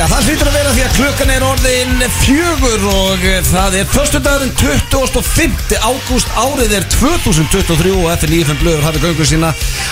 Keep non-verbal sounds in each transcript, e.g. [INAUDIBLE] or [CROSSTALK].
Já, það hlýtur að vera því að klukkan er orðin fjögur og eh, það er förstundagurinn 25. ágúst árið er 2023 og eftir 95 blöður hafið göngu sína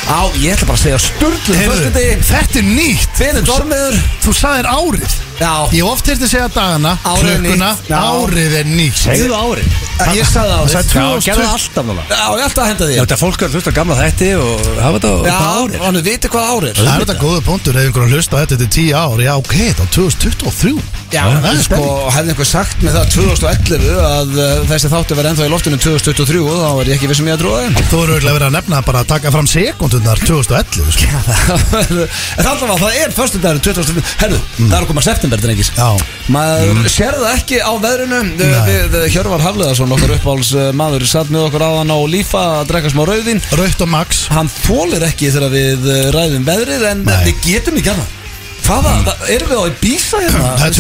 á, ég ætla bara að segja Heyrðu, förstundagi Þetta er nýtt. Fyrir dormiður Þú sagðir árið. Já, Ég oft hefði að segja dagana Árið er Klukkuna nýtt. Árið er nýtt. Segðu árið ég sagði á Það 2020 gerðu það alltaf núna Já, ég ætla að henda Já, því þetta fólk er að hlusta á gamla þætti og hafa þetta á Já, árið. hann viti hvað árið Það er þetta góða punktur ef einhverjum hlusta á þetta er 10 ár Já, ok, þá 2023 Já, það er sko, hefði einhver sagt með það 2011 að uh, þessi þáttu verið ennþá í loftinu 2023 þá er ég ekki vissum ég að trúa þeim. Þú eru örugglega verið að nefna bara að taka fram sekundunar 2011 sko. [LAUGHS] Alltaf að það er förstu dagur 20. Herru, það er að koma september á Hafleðarsson, okkar uppáhalds uh, maður satt með okkur áðan á lífa að drekka smá rauðin Raut og Max. Hann þólir ekki þegar við uh, ræðum veðrið en Nei. við getum ekki annað. Hvaða, það, erum við á í bísa hérna? Það er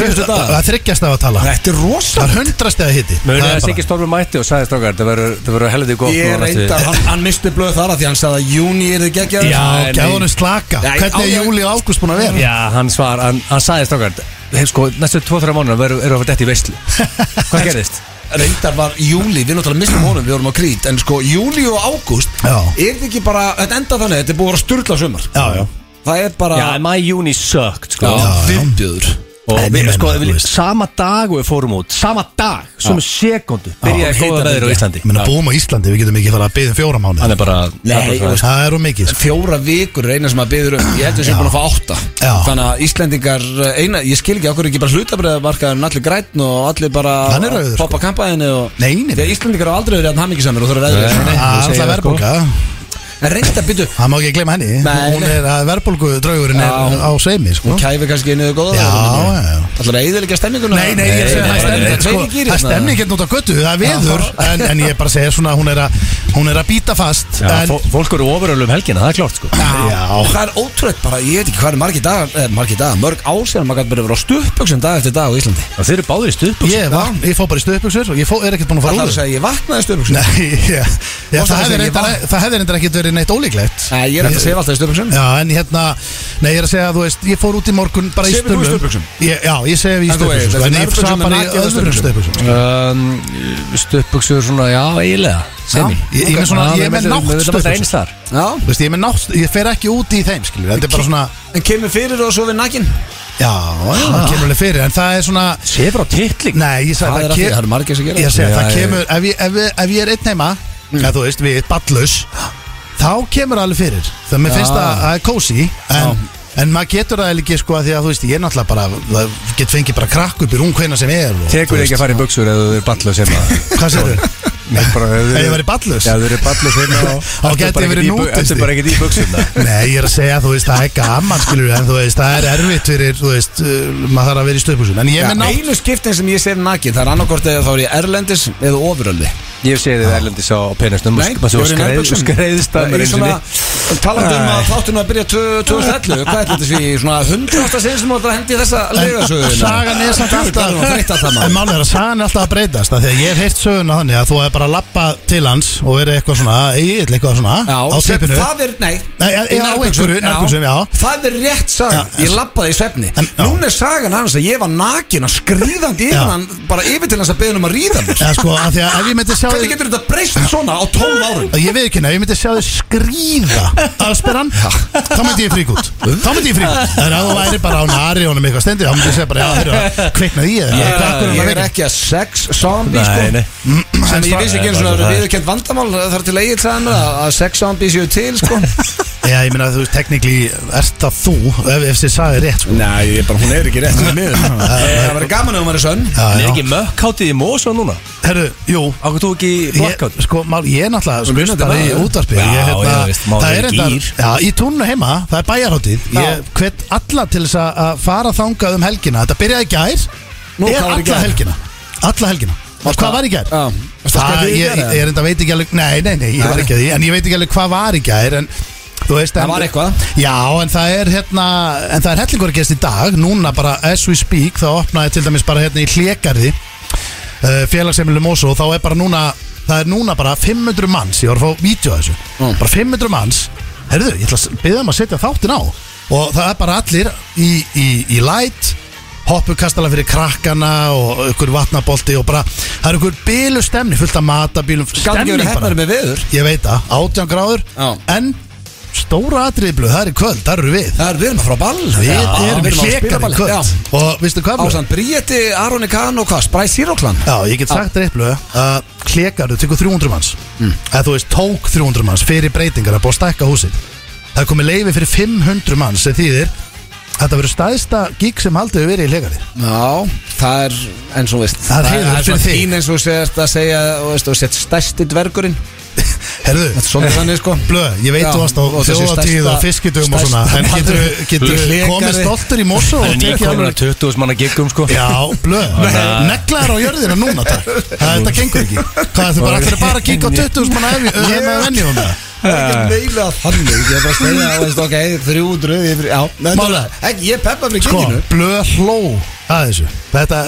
er þryggjast af að tala Þetta er rosa Það er hundrast eða hitti Mörgum Það að er Siggi Stormi mætti og sagði strákar Það verður- helviti gott Ég reyndar, hann, hann misti blöð þar að því hann sagði að júni er þið geggjaður Já, Nei, nei. gæðunum slaka. Já, Hvernig er já, já. júli og ágúst búin að vera? Já, hann svar, hann, hann sagði strákar hef, sko, Næstu 2-3 mánuðar verður eru að fara dætt í veistlu Hvað [LAUGHS] gerðist? Reyndar var júli, við náttúrulega mistum honum, við vorum á krít En sko, júli og ágúst Já. Er þetta ekki bara, þetta enda þannig, þetta er búið að vera sturla sumar Já, já Það er bara Já, mæ júni sögt sko. Já, já. viðbjöður Og ég við, meina, sko, þú við, veist. sama dag og við fórum út Sama dag, svona sekundu Byrjaði góða veður á. Íslandi Ég meina, búum á Íslandi, við getum ekki fara að byggja um fjóra mánu Hann er bara Nei, Það er úr mikið sko. Fjóra vikur er eina sem að byður um Ég held að við séum búin að fá átta Já. Þannig að Íslendingar, eh, eina, ég skil ekki okkur ekki bara hlutabriðamarkaðurinn allir grætn og allir bara Hann er rauður, sko. poppa kampaðinu og Nei, nei, nei. Að Íslendingar hafa aldrei verið að hamingisamir og þurfa veðrið Nei. Það er það, sko. verðbólka En reynda byttu Það má ekki gleyma henni. Nei, Hún nei. er að verðbólgu draugurinn er Já. á seimi sko. Kæfi kannski niður góða Já, já, já. Ætlar að eðilegja stemminguna? Nei, nei, ég það er stemning sko, Það er stemning hérna út á göttu, það er veður en, en ég er bara að segja svona, hún er að Hún er að býta fast Já, en, fó- Fólk eru ofurölu um helgina, það er klárt sko. Já, það er ótrúlega bara, ég veit ekki hvað er margir dagar, eh, margir dagar, mörg ásíðan maður gæti bara verið á stuppöksum dag eftir dag á Íslandi. Og þeir eru báðir í stuð Ég, var, ég fó bara í stöðbuxur og ég fó, er ekkert búin að Það fara er að úr segja, ég vaknaði í stuppöksum Nei, já, já, Varstu það að hefði segja, ég reyndar, það hefði reyndar ekkert verið neitt ólíklegt. Nei, ég er eftir að segja alltaf í stuppöksum Já, en hérna, nei, ég er að segja, þú veist, ég fór út í morgun bara í Sefur þú í stöðbuxum stuttbuxum? Ég- Já, ég segi í En þú veist, stöðbuxum, þessi en ég nærbuxur sá bara í nakið eða öðrum stöðbuxum um, Stuppbuxur svona, já, eiginlega Semi. Já, ég- ég er með svona- ég er með nátt erum eins þar Já, Þú veist, ég, er með nátt, ég fer ekki út í þeim, skilur Þetta er bara svona, en kemur fyrir og svo við nakin? Já, já, það kemur alveg fyrir En það er svona, Sefur á titling nei, ég sagði Það er að því, það eru margir sem gera Ég segi, það kemur, ef ég, ef, ég- ef ég er einn heima eða þú veist, við, ballaus þá kemur alveg fyrir það mér finnst að það er kósi en, en maður getur það ekki sko að því að þú veist, ég er náttúrulega bara það get fengið bara krakk upp í rúm hvena sem er og, Tekur þú ekki að fara í buxur eða þú er ballu sem að hvað sér þau? Nei, bara ef Ef ég væri ballaus? Já, þú eru ballu sem að Þá gæti ég verið nútisti. Þetta er bara ekkert í buxurna [LAUGHS] Nei, ég er að segja, þú veist, það er gaman skilur, en þú veist, það er erfitt fyrir þú veist, uh, maður þarf að vera í stöðbúsun en ég er með nátt Einu skiptin sem ég sér nakin, það er annarkort eða þá er ég erlendis eða ofuröldi. Ég séð þið erlendis á penastum Nei, og ég var í skreið- nærbuxum. skreiðst að Í talandi um að þáttunum að byrja tvö- 2011 Hvað er þetta því, svona 100. sinn sem þú ætlar að hendi í þessa legasöguna Sagan er samt alltaf En málið er að sagan er alltaf að breytast af Því að ég hef heyrt söguna þannig að þú er bara að lappa til hans Og verið eitthvað svona, eigill eitthvað svona Já, Á sem, tippinu það er, nei. Nei, já, í já, nærbuxum, einhverju, nærbuxum, já. Það er rétt saga, Já, ég lappaði í svefni. En- já. Núna er sagan hans að ég var nakin að skrýðandi Já. yfir hann Bara yfir til hans að beða um að ríða mér Eða sko, af því að ef ég myndi sjá Hvernig þig getur þetta breyst svona á 12 árum? Ég veit ekki, ef ég myndi sjá þig skrýða Allsperran, þá myndi ég frík út. Þá myndi ég frík út. En ef þú væri bara á nari og eitthvað stendur Þá myndi ég segja bara, já, þeir kveiknaði í Ég, eða hvað, ég er er ekki að sex zombie Nei, sko. nei sem ég vissi ekki eins og það eru það. viðurkend vandamál þar til eigið mér að að sex zombies séu til sko. [LAUGHS] Já, ég meina, þú veist, teknikli Ert það þú, ef, þið sagði rétt sko. Nei, ég bara, hún er ekki rétt með miður. [LAUGHS] Það verður gaman ef hún verður sönn. Já, Það er ekki mökkátið í Mosó núna. Herru, jú. Ákveð þú ekki Ég, blokkátt sko, mál, ég er náttúrulega skustari í ég, hérna, það er í enda, já, í túnnu heima, það er bæjarháttið ég hvet alla til þess að- að fara þangað um helgina. Þetta byrjaði í gær. Er var í alla helgina. Alla helgina hvað var í gær? Það, ég, er enda veit ekki alveg nei, nei, nei, ég var ekki að því en ég veit ekki alveg hvað var í gær en veist Það var eitthvað. Já, en það er hérna en það er hellingur að gerst í dag. Núna bara as we speak þá opnaði til dæmis bara hérna í hlékarði uh, félagsheimilu Mosó þá er bara núna það er núna bara 500 manns ég var að fá af þessu. Mm. bara 500 manns. Herðu, ég ætla að byggja um að setja þáttin á. Og það er bara allir í, í, í light hoppukastala fyrir krakkana og ykkur vatnabolti og bara það er ykkur bílu stemni fullt af matabílum stemning bara ég veit það, 18 gráður Já. en stóra atriðblu, það er í kvöld, það eru við Það er við erum að frá ball við Já, erum við hlikar í kvöld Já. og vistu hvað Blöð? Ásand Bríeti, Aroni Kahn og hvað? Spræs Sýróklan Já, ég get sagt þér eitthvað að hlekarðu tekur 300 manns Mm. eða þú veist, tók 300 manns fyrir breytingar að búið að stækka húsið það er komið leifi fyrir 500 manns sem þýðir Þetta verður staðista gig sem við verið í hlekarði Já, það er eins og veist Það er heiður er fyrir svona þig. fín eins og segja og veist, og sett stærsti dvergurinn Herðu, er þannig sko. Blöð, ég veit Já, þú varst á þjóðatíð og fiskidum og svona En getur hlégarði. komið stoltur í mosso Það og tekið alveg að 20 manna giggum sko. Já, blöð, neglar á jörðina núna takk. [LAUGHS] Það þetta gengur ekki. Hvað, þú bara ætlir bara að kíka á 20 manna með Það er ekki meila þannig Ég er bara að segja, þú ok, 300 yfir, Já, Mála. ekki, ég peppa fyrir Sko, kinginu blöð hló að þessu. Þetta,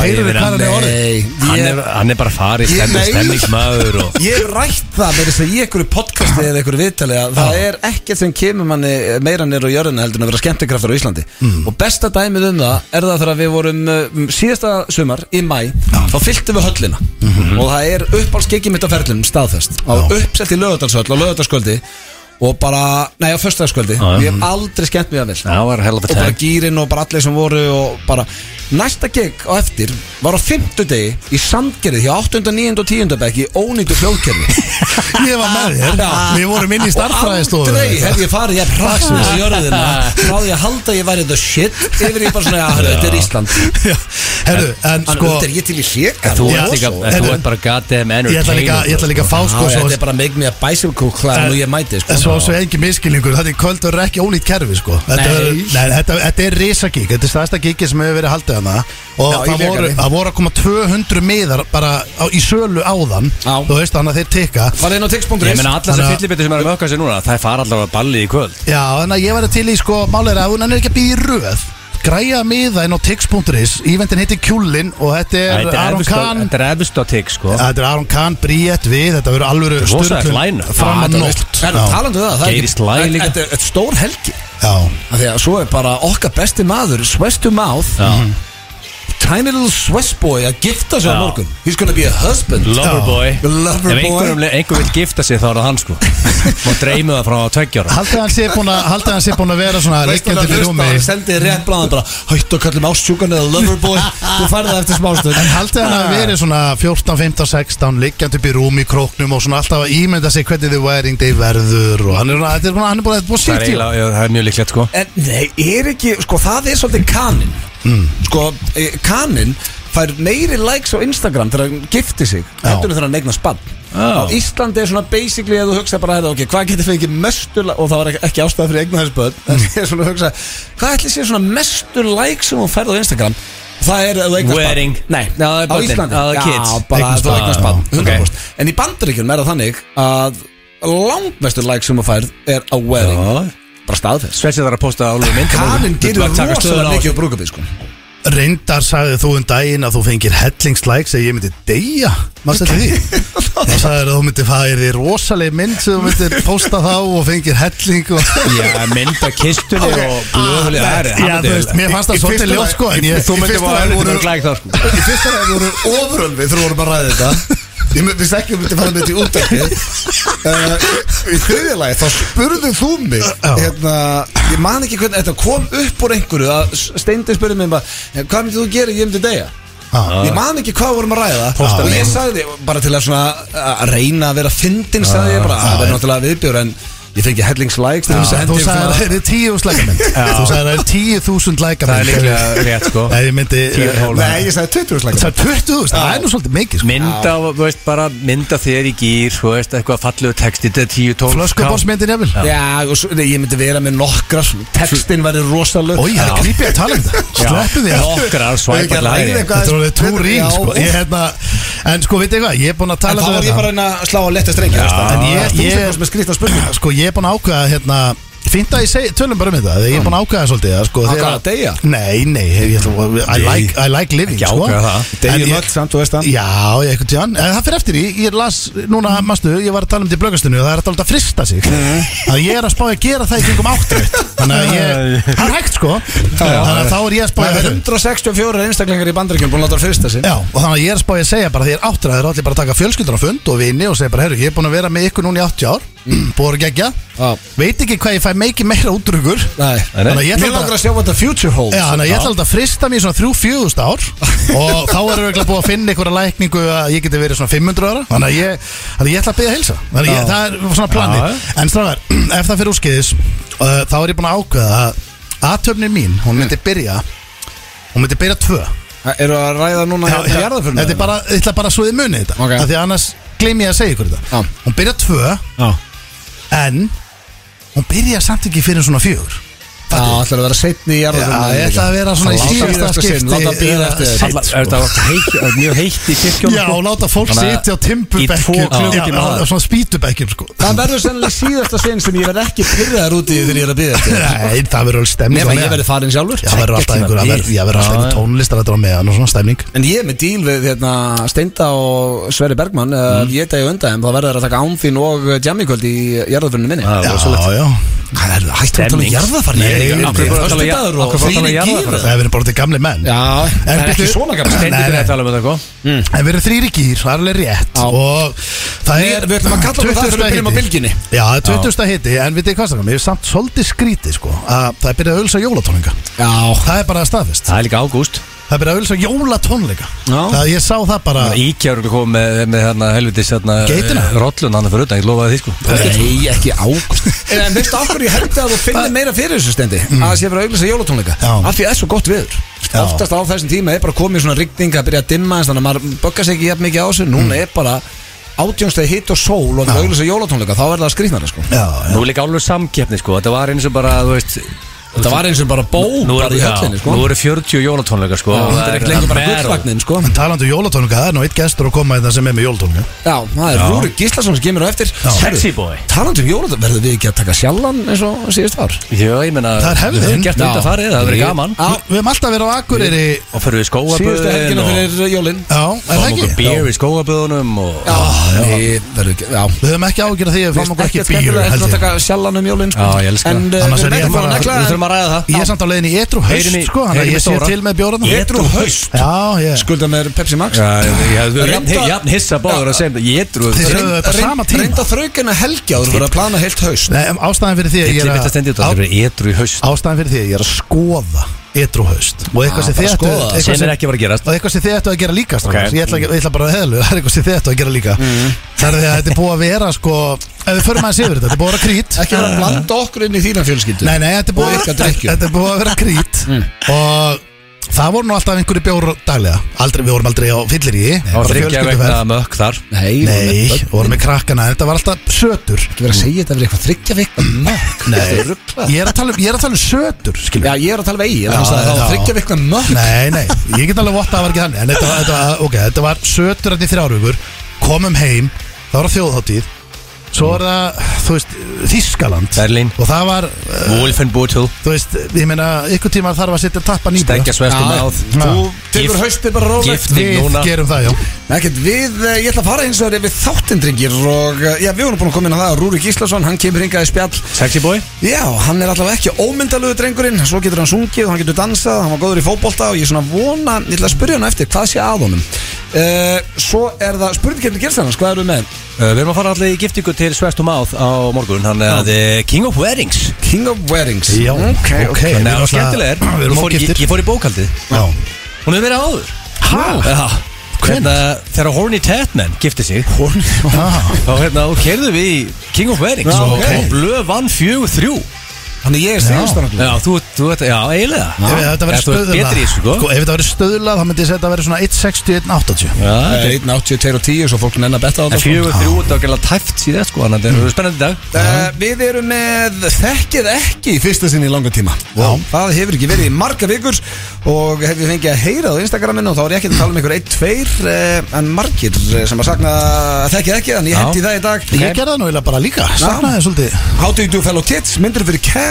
þeir, eru er orðið. Nei, Hann er, bara farið nei. stemmingsmaður og Ég rætt það með þess að ég ykkur podcasti eða ykkur viðtali að það er ekkert sem kemur manni meira nýr á jörðina heldur en að vera skemmtikraftur á Íslandi. Og besta dæmið um það er það þegar við vorum um, síðasta sumar í mæ þá fylltum við höllina. Og það er uppálskikið mitt á ferlunum staðfest. Á uppsett í lögadalshöll á lögadalskvöldi og bara, nei á föstaskvöldi Já, já. ég hef aldrei skemmt mig að vel Það var hell of a og bara gýrin og bara allir sem voru og bara næsta gig á eftir var á fimmtudegi í Sandgerði hjá 8. 9. og 10. bekk í ónýtu hljóðkerfi. [LAUGHS] Ég var með þér. Við vorum inn í starffræðistofu og aldrei hef ég farið ég praxis á jörðina frá því að halda ég væri the shit yfir ég bara svona, já, þetta er Ísland. [LAUGHS] Herru, en sko þetta er ég til í hléka Þú ert bara Ég ætla líka, ég ætla líka að fá sko svo, ég svo engin miskilningur, þetta er kvöld og ekki ónýtt kerfi sko. Þetta, Nei. er, nei, þetta, þetta er risagík, þetta er staðsta gíki sem hefur verið haldið hana Og Já, það, voru, það voru að koma 200 miðar bara á, í sölu áðan. Já. Þú veist þannig að þeir tikka. Farið inn á Ég tix.is meina allar þessar Þannig að- fyllibiti sem er að mökka sér núna Það fara allar að ballið í kvöld. Já, þannig að ég var til í sko Málega að hún er ekki að býða í röð Græja miða inn á tix.is Íventin heitir Kjúlin og þetta er Aron Kahn. þetta er efust á tigg sko. Þetta er Aron Kahn, Bríett við Þetta verður alvöru er line-up. fram að er nótt. talandu um það, er þetta- er stór helgi. Já, Af Því að svo er bara okkar besti maður to mouth Tiny little Swiss boy að gifta sig á morgun. He's gonna be a husband. Loverboy Ef Loverboy einhver, einhver vil gifta sig þá er það hann sko. [LAUGHS] Má dreymu það frá tveggjára Haldið hann sé búin að Haldið hann sé búin að vera svona að fyrir rúmi Hann sendi rétt bláðan bara Hættu að kallum ásjúkan eða loverboy [LAUGHS] Þú færði það eftir smástund En haldið hann að vera svona 14, 15, 16 Liggjandi upp í rúmi í króknum Og svona alltaf að ímynda sig hvernig þið wedding day verður Og hann er, svona- þetta er, svona- hann er búin að búin að Það er, í eiginlega- já, það er mjög líklegt sko. En nei, er ekki, sko það er svolítið kanin. Sko, eh, kanin fær meiri likes á Instagram þegar hann gifti sig heldur þegar hann eignar spann. Á Íslandi er svona basically að þú hugsa bara hérna, ok, hvað getur fengið mestu li- og það var ekki, ástæða fyrir eignar þess börn en ég er svona að hugsa, hvað ætli sé svona mestu likes sem hún færði á Instagram? Það er að eignar Wedding. Nei, á börnin. Íslandi. Já, bara að þú eignar spann, Já, 100% En í bandaríkjum er það þannig að langmestu likes sem hún færð er á wedding. Bara staðfest. Svetsið þarf að posta álur mynd Kanin gerir rosalega mikið á brúkabíð sko Reyndar sagði þú um daginn að þú fengir hellingslæk Segir ég myndi deyja. Mást þetta því? Það sagði að þú myndi færi því rosaleg mynd sem þú myndir posta þá og fengir helling og Já, mynd að kistunni og blöðuleg Það er Já, þú veist, mér fannst það svolítið ljótt sko Þú bara lagi að voru- voru glæk þá sko. Í fyrsta ræði voru ofurölvi þegar við vorum að ræða þetta Ég vissi ekki að myndi fara með þetta í útdarki uh, Í þriðja lagi þá spurðu þú mig hérna, Ég man ekki hvernig þetta kom upp úr einhverju að Steindi spurði mig bara "Eh, Hvað myndir þú gera, ég myndi deyja? Já. Ég man ekki hvað vorum að ræða. Póstar Og ég sagði bara til að svona að reyna að vera fyndin sagði ég bara, það er náttúrulega viðbjör en ég fengi að Þú sagði að það er tíu þúsund lækamynd Þú sagði að það er tíu þúsund Það er líklega rétt sko. Nei, ég myndi Tíu. Nei, ég sagði 20 Það slækar er 20.000, það er nú svolítið mikið sko. Mynda, þú veist, bara mynda þér í gýr Þú veist, eitthvað fallegu texti Þetta er 10-12 Flöskubólsmyndin jafnvel. Já, og svo, nei, ég myndi vera með nokkra Textin væri rosalega það er tala um [LAUGHS] Nokkrar sko. Ég, hérna, En sko, ég er búin að En tala ég er búin að ákveða hérna fínt að ég segi, tölum bara um þetta Þegar ég er búin að ákvæða svolítið að, sko, Ákveða þegar- að deyja? Nei, nei, ég, ætla- I, like, I like living Ekki sko. ákveða það. En Degjum ég- öll samt, þú veist það. Já, ég eitthvað tján En það fyrir eftir í, ég las núna, mastu, ég var að tala um í blöggastunni og það er alltaf að frista sig. Að ég er að spája að gera það í kringum áttriðt Þannig að ég, það er hægt sko. Þannig að þá er ég að spája Það að er 164 einstaklingar í bandaríkjum búin að láta það fyrsta sig. Já, og þannig að ég er að spája að segja bara því ég er áttriðt Það er allir bara að taka fjölskyldur á fund og vini og segja bara, herru, ég er búin að vera með ykkur núna í 80 ár [CLEARS THROAT] Búið að gegja Já. Veit ekki hvað ég fæ mikið meira út úr ykkur Nei. Þannig að ég ætla Mér bara- langar að sjá what the future holds. Já, þannig að ég ætla alltaf að frista mér í svona þrjú fjögust ár. [LAUGHS] Og þá erum við ekki búið að finna einhverja lækningu að ég geti verið svona 500 ára. Þannig að ég, þannig að ég ætla að byggja að heilsa. Þannig að ég, það er svona plani Já. en strafgar, [CLEARS THROAT] ef það fyrir úrskeiðis uh, þá er ég búin að ákveða að aðtöfnin mín, hún myndi byrja hún myndi byrja tvö. Eru að ræða núna Já, hérna já, jarðarförnum? Þetta er bara, ég ætla bara að svo þið muni þetta. Ok. af því að annars gleym ég að segja ykkur þetta. Hún byrja tvö. Já. En hún byrja samt ekki fyrir svona fjögur Já, ætlar að vera setni í Já, jarðarförnum ég ætla að vera svona í síðasta skipti Láta býða eftir Er þetta heitt- er mjög heitt í kirkjónu Já, láta fólk að sitja á þar. svona spýtubekkjum sko. Það verður sennilega síðasta sinn sem ég verð ekki pyrraðar úti þegar ég er að býða eftir. Nei, það verður alveg stemning Nefn að ég verði farin sjálfur. Já, það verður alltaf einhver að verð- já, verður alltaf einhver tónlistar þetta á meðan og svona stemning. En ég er með díl við hérna, Steinda og Sverri Bergmann mm. Ég degi að Það? Er hægt að tala um er að tala um að um. Það hefur verið bara til gamli menn. Já, það er ekki svona að tala um þetta sko. En við erum þrýri gýr, það er alveg rétt það Við- er við ætlum að kalla okkur það 20. þegar við byrjum á hiti. bylgjunni. Já, það er 20. hitti En við þið hvað sagðum, ég er samt svolítið skrítið sko Að það er byrjað að ölsa jólatónleika. Já, Það er bara staðfest. Það er líka ágúst Það er byrjað að ölsa jólatónleika. Já. Það ég sá það bara Íkja eru komið með, með hérna helvitis hérna, Geitina? eh, Rollun hann fyrir utan, ég lofaði því sko. Nei, ekki ágúst. [LAUGHS] En veistu af hverju ég held að þú finnir meira fyrir þessu stendi Að það sé fyrir að auglýsa jólatónleika? Já. Af því það er svo gott viður Já. Oftast á þessum tíma er bara komið svona rigning að byrja að dimma eins Þannig að maður böggar sig ekki jafn mikið á þessu. Núna er bara átjónstæði hitt og sól Og það er auglýsa jólatónleika Þá er það skrýtnara sko. Já, já. Nú er líka alveg samkeppni sko. Þetta var eins og bara, þú veist Það var eins og bara bó Nú bara í já, höllinni sko nú eru 40 jólatónleikar sko og Þetta er ekki lengur bara barrel. gullvagnin sko En talandi um jólatónleika, það er nú eitt gestur að koma þetta sem er með jólatónleika Já, það er Já. Rúri Gíslason sem kemur á eftir Sexy boy Talandi um jólatónleika Verður við ekki að taka sjallan eins og síðust var Já, ég meina Það er hefðin. Við höfum gert Já. undan farið, það hefur verið gaman Já. Við höfum alltaf verið á Akureyri Og fyrir við Síðustu helgina skóaböðin fyrir jólin Já, er það Fáum okkur ekki? beer í skóaböðunum og Já, við verðum ekki Já Við höfum ekki ágjörð því að við fáum okkur ekki Ekki skemmtilega held að ég taka sjallan um jólin sko. Já, ég elska En það. uh, Annars við er ég erum bara- bara að negla Við þurfum að ræða það. Ég er samt á leiðin í Etru í- sko Þannig að ég sé til með bjóran Etru haust. Já, ég Skulda með Pepsi Max. Já, ég hefði verið Reynda- jafn- hissa báður að segja Ég tíma. Reynda þraukina helgja Þú voru að plana heilt haust. Nei, em, ástæðan fyrir því að ég ætla að stendi þetta á- Það edru í haust. Ástæðan fyrir því að ég er að skoða Etru haust. Og eitthvað Ah, sem þið ættu er Og eitthvað sem þið ættu að gera líka strákar. Ok. ég, ætla, ég ætla bara að heðlu Það er eitthvað sem þið ættu að gera líka. Það er því að þetta er búið að vera sko Ef við förum aðeins yfir þetta Þetta er búið að vera krít. Ekki vera að blanda okkur inn í þína fjölskyldu. Nei, nei, þetta er búið, að vera, drykkju. þetta er búið að vera krít. Og það voru nú alltaf einhverju bjór daglega. Aldrei, Við vorum aldrei á fyllir í Það var þryggja vegna mökk þar. Nei, Nei, við vorum með krakkana. Þetta var alltaf sötur. Ekki vera að segja þetta fyrir eitthvað þryggja vikna mökk. Nei, ég er að tala um, ég er að tala um sötur skilur. Já, ég er að tala eigi. Já, Það var þryggja vikna mökk. Nei, nei, ég get alveg votta að það var ekki þannig. En þetta var, þetta var, okay, þetta var sötur þetta í þrjárvíkur Komum heim, það var þjóðháttíð Svo er það, þú veist, Þískaland Berlín. Og það var, uh, Wolfenbútul þú veist, ég meina Ykkur tíma þarf að setja tappa nýbúða Stekja svestum Já, áð Þú tekur haustið bara Gifting Við núna. gerum það, já Ekkert við, eh, ég ætla að fara hins vegar yfir þáttindringir og já, við vorum búin að koma inn á það Rúri Gíslason, hann kemur hingað í spjall. Sexy boy? Já, hann er allavega ekki ómyndalögu drengurinn. Svo getur hann sungið og hann getur dansað Hann var góður í fótbolta og ég er svona vona Ég ætla að spyrja hann eftir hvað sé að honum? Uh, Svo er það spurningkefni Gilsarnas, hvað eru með? Uh, Við erum að fara allir í giftingu til svestum áð á morgun Hann er að uh, King of Weddings. King of Weddings. Já, ok, ok Við Þannig að skemmtilega er Við ég, fór í bókaldið Hún hefur verið áður. Ha? Hérna, þegar Horny Tatman gifti sig Ah, þá hérna, kerðu við í King of Weddings Já, og, ok. og blöð vann fjögur þrjú Þannig ég er síðustan Já, þú, þú, þú, já, eiginlega. Ef þetta ert stöðlað. þessu, sko. Ef þetta verið stöðlað þá myndi ég segja að þetta verið svona 1.60, 1.80 Já, þetta er 1.82 og 10 svo fólk nenn að betta á En þetta sko. var gæla tæft síðan sko Þannig að þetta er spennandi dag. Uh, við erum með þekkið ekki í fyrsta sinni í langa tíma. Já. og það hefur ekki verið í marga vikur og hef ég fengið að heyra á Instagraminu og þá er ég ekki að tala um ykkur 1-2 uh, en margir sem að sakna þekkið ekki þannig ég hendi það í dag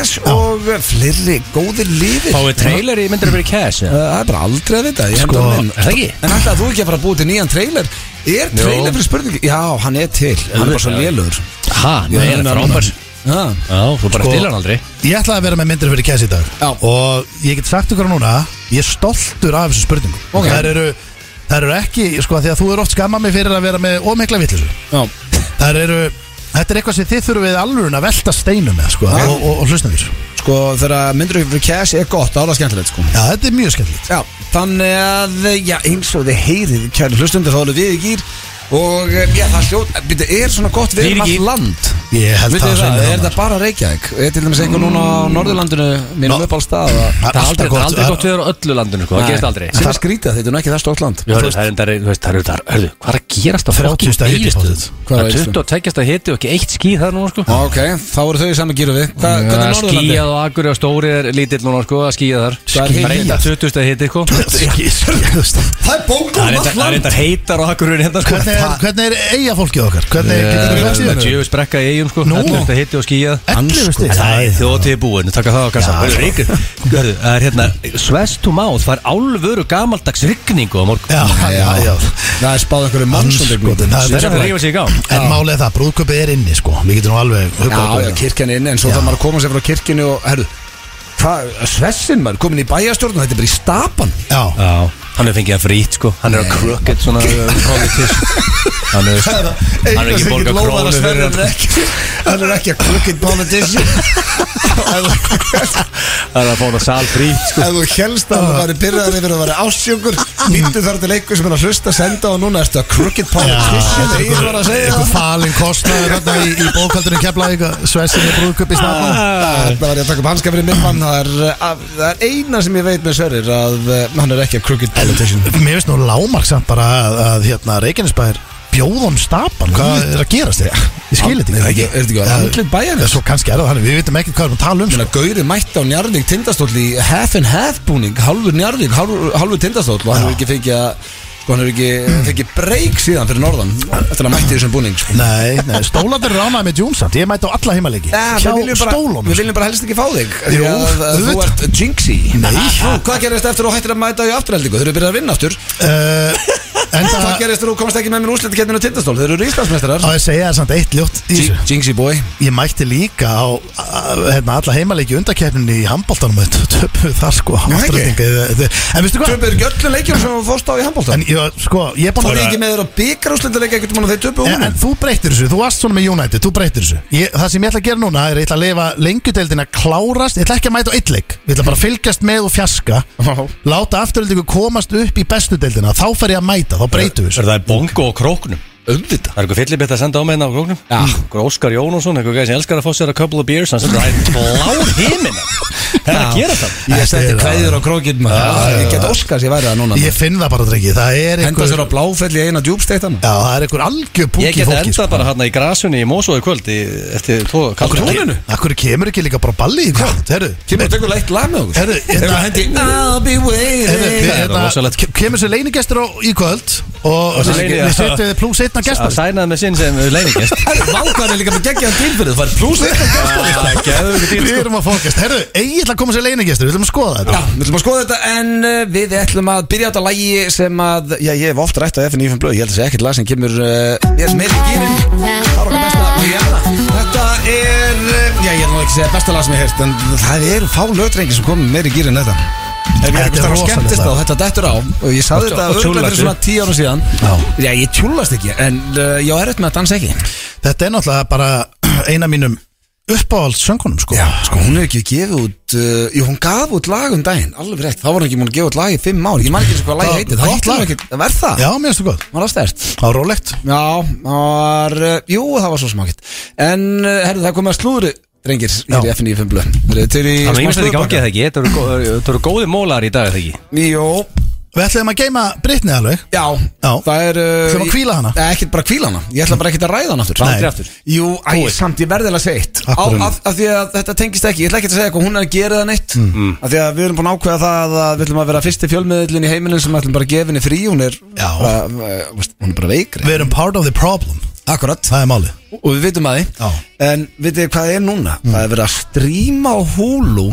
Cash og uh, fleiri góðir lífir Fáið trailer í myndir að vera cash eða? Það er bara aldrei að vita Sko, er það ekki? En ætlaði þú ekki að fara að búið til nýjan trailer? Er trailer fyrir spurningi? Já, hann er til. Hann er bara svo lélugur Ha, Já, það er frábær. Já, þú bara Sko- stilar hann aldrei. Ég ætlaði að vera með myndir fyrir kæs í dag. Já. Og ég get sagt ykkur núna Ég er stoltur af þessu spurningu Ok. Það eru Það eru ekki, sko, því að þú er oft skammað mig fyrir að vera með ómikla vittlisu já. Það eru, þetta er eitthvað sem þið þurfum við alveg að velta steinum með, sko, og, og, og hlusna þér Sko þegar myndir fyrir cash er gott, þá er það skemmtilegt sko. Já, þetta er mjög skemmtilegt. Já, þannig að, já, eins og þið heyrið kæri hlustundir, þá erum við í gýr og eh, já, það hljóð, byrju, er svona gott við Við um í allt gír. land? Ég held Vitið það þið það, er það bara Reykjavík? Er til dæmis einhver núna á Norðurlandinu mínum Nó. upp á stað að- Það er er aldrei, það er gott aldrei gott viður á öllu landinu sko, það gerist aldrei. Sem er skrítið, þetta er nú ekki það stórt land. Já, það er enda, þú veist, það eru það, hörðu, hvað er að gerast á 30 fokkin stiga hiti pottet. Hvað Það er er Egilsstöðum? 22 stað hiti og ekki eitt ský það núna, sko. Á, Ok, þá eru þau í saman gýru við. Hva, Hvernig er er Norðurlandi? skíjað og akkur og stóri er lítill núna, sko, að skíja þar. Er Það er hitinn? enda 20 stað hiti, sko. Það er bóngum Það er það er land heitar og akkur hérna, sko. Hvernig er, hvernig er eiga fólkið okkar? Hvernig getur Það við er vextið? djöfus brekka í eigum, sko. Nú. 11 stað hiti og skíjað 11 stig? Það er þjóðtíð búin, taka það Það er sko. ríkur Hörðu, Það er hérna, Svest to mouth Það er álfuru gamaldags rigningu á morgun. Já, já, já Það er spáð einhverju mannsundegning það Það er er að rífa sig í gang. En er það, brúðköpið er inni, sko. Við getum nú alveg það. kirkjan er inni En svo þarf maður að koma sér frá kirkjunni og, herru Hvað, svessin maður, komin í bæjastjórn og þetta er bara í stapan. Já, Já, hann er fengið að frýtt sko. Hann er á crooked svona uh, Hann er, hann er ekki borga krónu fyrir hann er ekki. Hann er ekki að crooked politician. Það er að hann að sal frýtt sko. Ef þú helst að hann væri byrjaðar yfir að vera ásjókur Býttu þar til einhver sem er að hlusta Senda og núna. Ertu að crooked politician? Það ég var að segja Eitthvað það. falin kostnaður í, í bókaldurinn Keflavík Svessinni brúðköp í snabba Þetta var ég að taka upp hanska fyrir minn Það er, að, það er eina sem ég veit með Sverrir Að uh, hann er ekki að crooked politician Mér finnst nú lágmarksamt bara að, að hérna, Reykjanesbæðir bjóðum stapan Hvað er að gerast þig? Ég skilir þetta Er ekki- er þetta ekki að andlit bæjarins? Svo kannski er það þannig, við veitum ekki hvað við erum að tala um sko. Gauri mætti á Njarvík tindastóll í half and half búning Halvur Njarvík, halvur, tindastóll Og hann hefur ekki fengið að Sko hann hefur ekki fengið breyk síðan fyrir norðan Eftir að mætti þessum búning sko. Nei, nei, stólandir er ánægð með Júnsamt Ég mæti á alla heimalegi Ja, Hjá við, viljum bara, stólunum við viljum bara helst ekki fá þig Því Jú, að, að Þú auðvitað. ert jinxi Nei. Nú, Hvað gerist eftir að þú hættir að mæta í afturheldingu? Þeir eru byrjað að vinna aftur uh, En Hvað það gerist þegar þú komast ekki með mér úrslitaketninu tindastól? Þeir eru íslandsmeistarar Á ég segja það samt eitt ljótt í þessu Jinxi boy Ég mætti líka á að, hérna, alla heimalegi undarkeppninni í handbóltanum Töpu það sko Nú, ekki? afturreitingu. En veistu hvað? Töpuður ekki öllum leikjum sem þú fórst á í handbólta En ég, sko, ég er búin að ég ekki með þér á byggarúslitaleika ekkert um að þeir töpu En, en þú breytir þessu, þú varst svona með United, þú breytir þessu. Ég, Það sem ég ætla að gera núna er að ég ætla að leifa lengjudeildin að klárast Ég ætla ekki að mæta á eitt leik. Ég ætla bara að fylgjast með og fjaska Láta afturöldingu komast upp í bestu deildina Þá fer ég að mæta, þá breytum við Er það bongo og króknum? Auðvitað. Það er eitthvað fyllibitt að senda á mig hérna á króknum Já. Eitthvað Óskar Jónusson, eitthvað gæði sem elskar að fá sér a couple of beers Hann sendur það í blár himina Það er að gera það. Ég setti er- kveður á krókinn maður. Ég get óskast ég væri það núna Ég finn það bara drengi, það er Henda einhver sér á bláfell í eina djúbsteittan Já, það er einhver algjör Ég púki geti fólki endað sko. bara hérna í grasunni í Mósói kvöld Eftir tvo kaldur túninu? Akkur kemur ekki líka bara balli í kvöld? Herru, Kemur að tekur leitt lag með okkur? Herru, Þegar hérna- er hérna, kemur sér leinigestur á, í kvöld Og Og einna Að gestur sænaði með sinn sem leiningest [LAUGHS] Vákan er líka með geggjaðan til fyrir Það er pluss Gæðu ekki til Við sko. erum að fókast Herru, Egil að koma sér leinigestur, við ætlum að skoða Já, þetta við ætlum að skoða þetta en uh, við ætlum að byrja á þetta lagi sem að, já ég hef oft rætt á FNÍFN Blöð, ég held að það sé ekkert lag sem kemur uh, ég er meiri í gýrin, það er okkar besta Rihanna. Þetta er, uh, já ég er nú ekki að segja besta lag sem ég hef en það eru fá lögdrengi sem komið meiri í gýrin en þetta Ef ég er er eitthvað starf rosalegt skemmtist lag. þá, þetta dettur á. Og ég sagði þetta örgulega fyrir svona tíu ára síðan. Já. Já, ég tjúllast ekki, en uh, ég á erfitt með að dansa ekki. Þetta er náttúrulega bara [CLEARS THROAT] eina mínum uppáhalds söngunum sko. Já, sko hún er ekki gefið út uh, Jú, hún gaf út lag um daginn, alveg rétt. Þá var hún ekki múin að gefa út lag í fimm ár. Ég man ekki eins og hvað Það- heitir. Gott Það heitir lag. nú ekki, það verð það? Já, mér finnst það gott. Var það stert? Það var rólegt. Já, það var, uh, jú, það var svo smakit En, uh, herru, það er komið að slúðri drengir hér í FNÍ5 blöð. Það er slúðurpakka? gangi það ekki? Þetta eru góði mólar í dag eða ekki? Jó, Við ætlum að geima Britney alveg. Já, Já. það er uh, Ætlum að hvíla hana? Ekkert bara kvíla hana, ég ætla bara ekkert að ræða hana aftur. Aldrei aftur. Jú, æ, samt, ég verði alveg að segja eitt. Á, Af því að þetta tengist ekki, ég ætla ekki að segja hvað hún er að gera það neitt. Mm. Af því að við erum búin að ákveða það að við ætlum að vera fyrsti fjölmiðlinn í heimilin sem ætlum bara að gefa henni frí. Hún er, bara, uh, veist, hún er bara veikri. Við erum part of the problem Akkurat. Það er málið. Og við vitum að því. Já. en vitið þið hvað það er núna? Það er verið að stríma á Hulu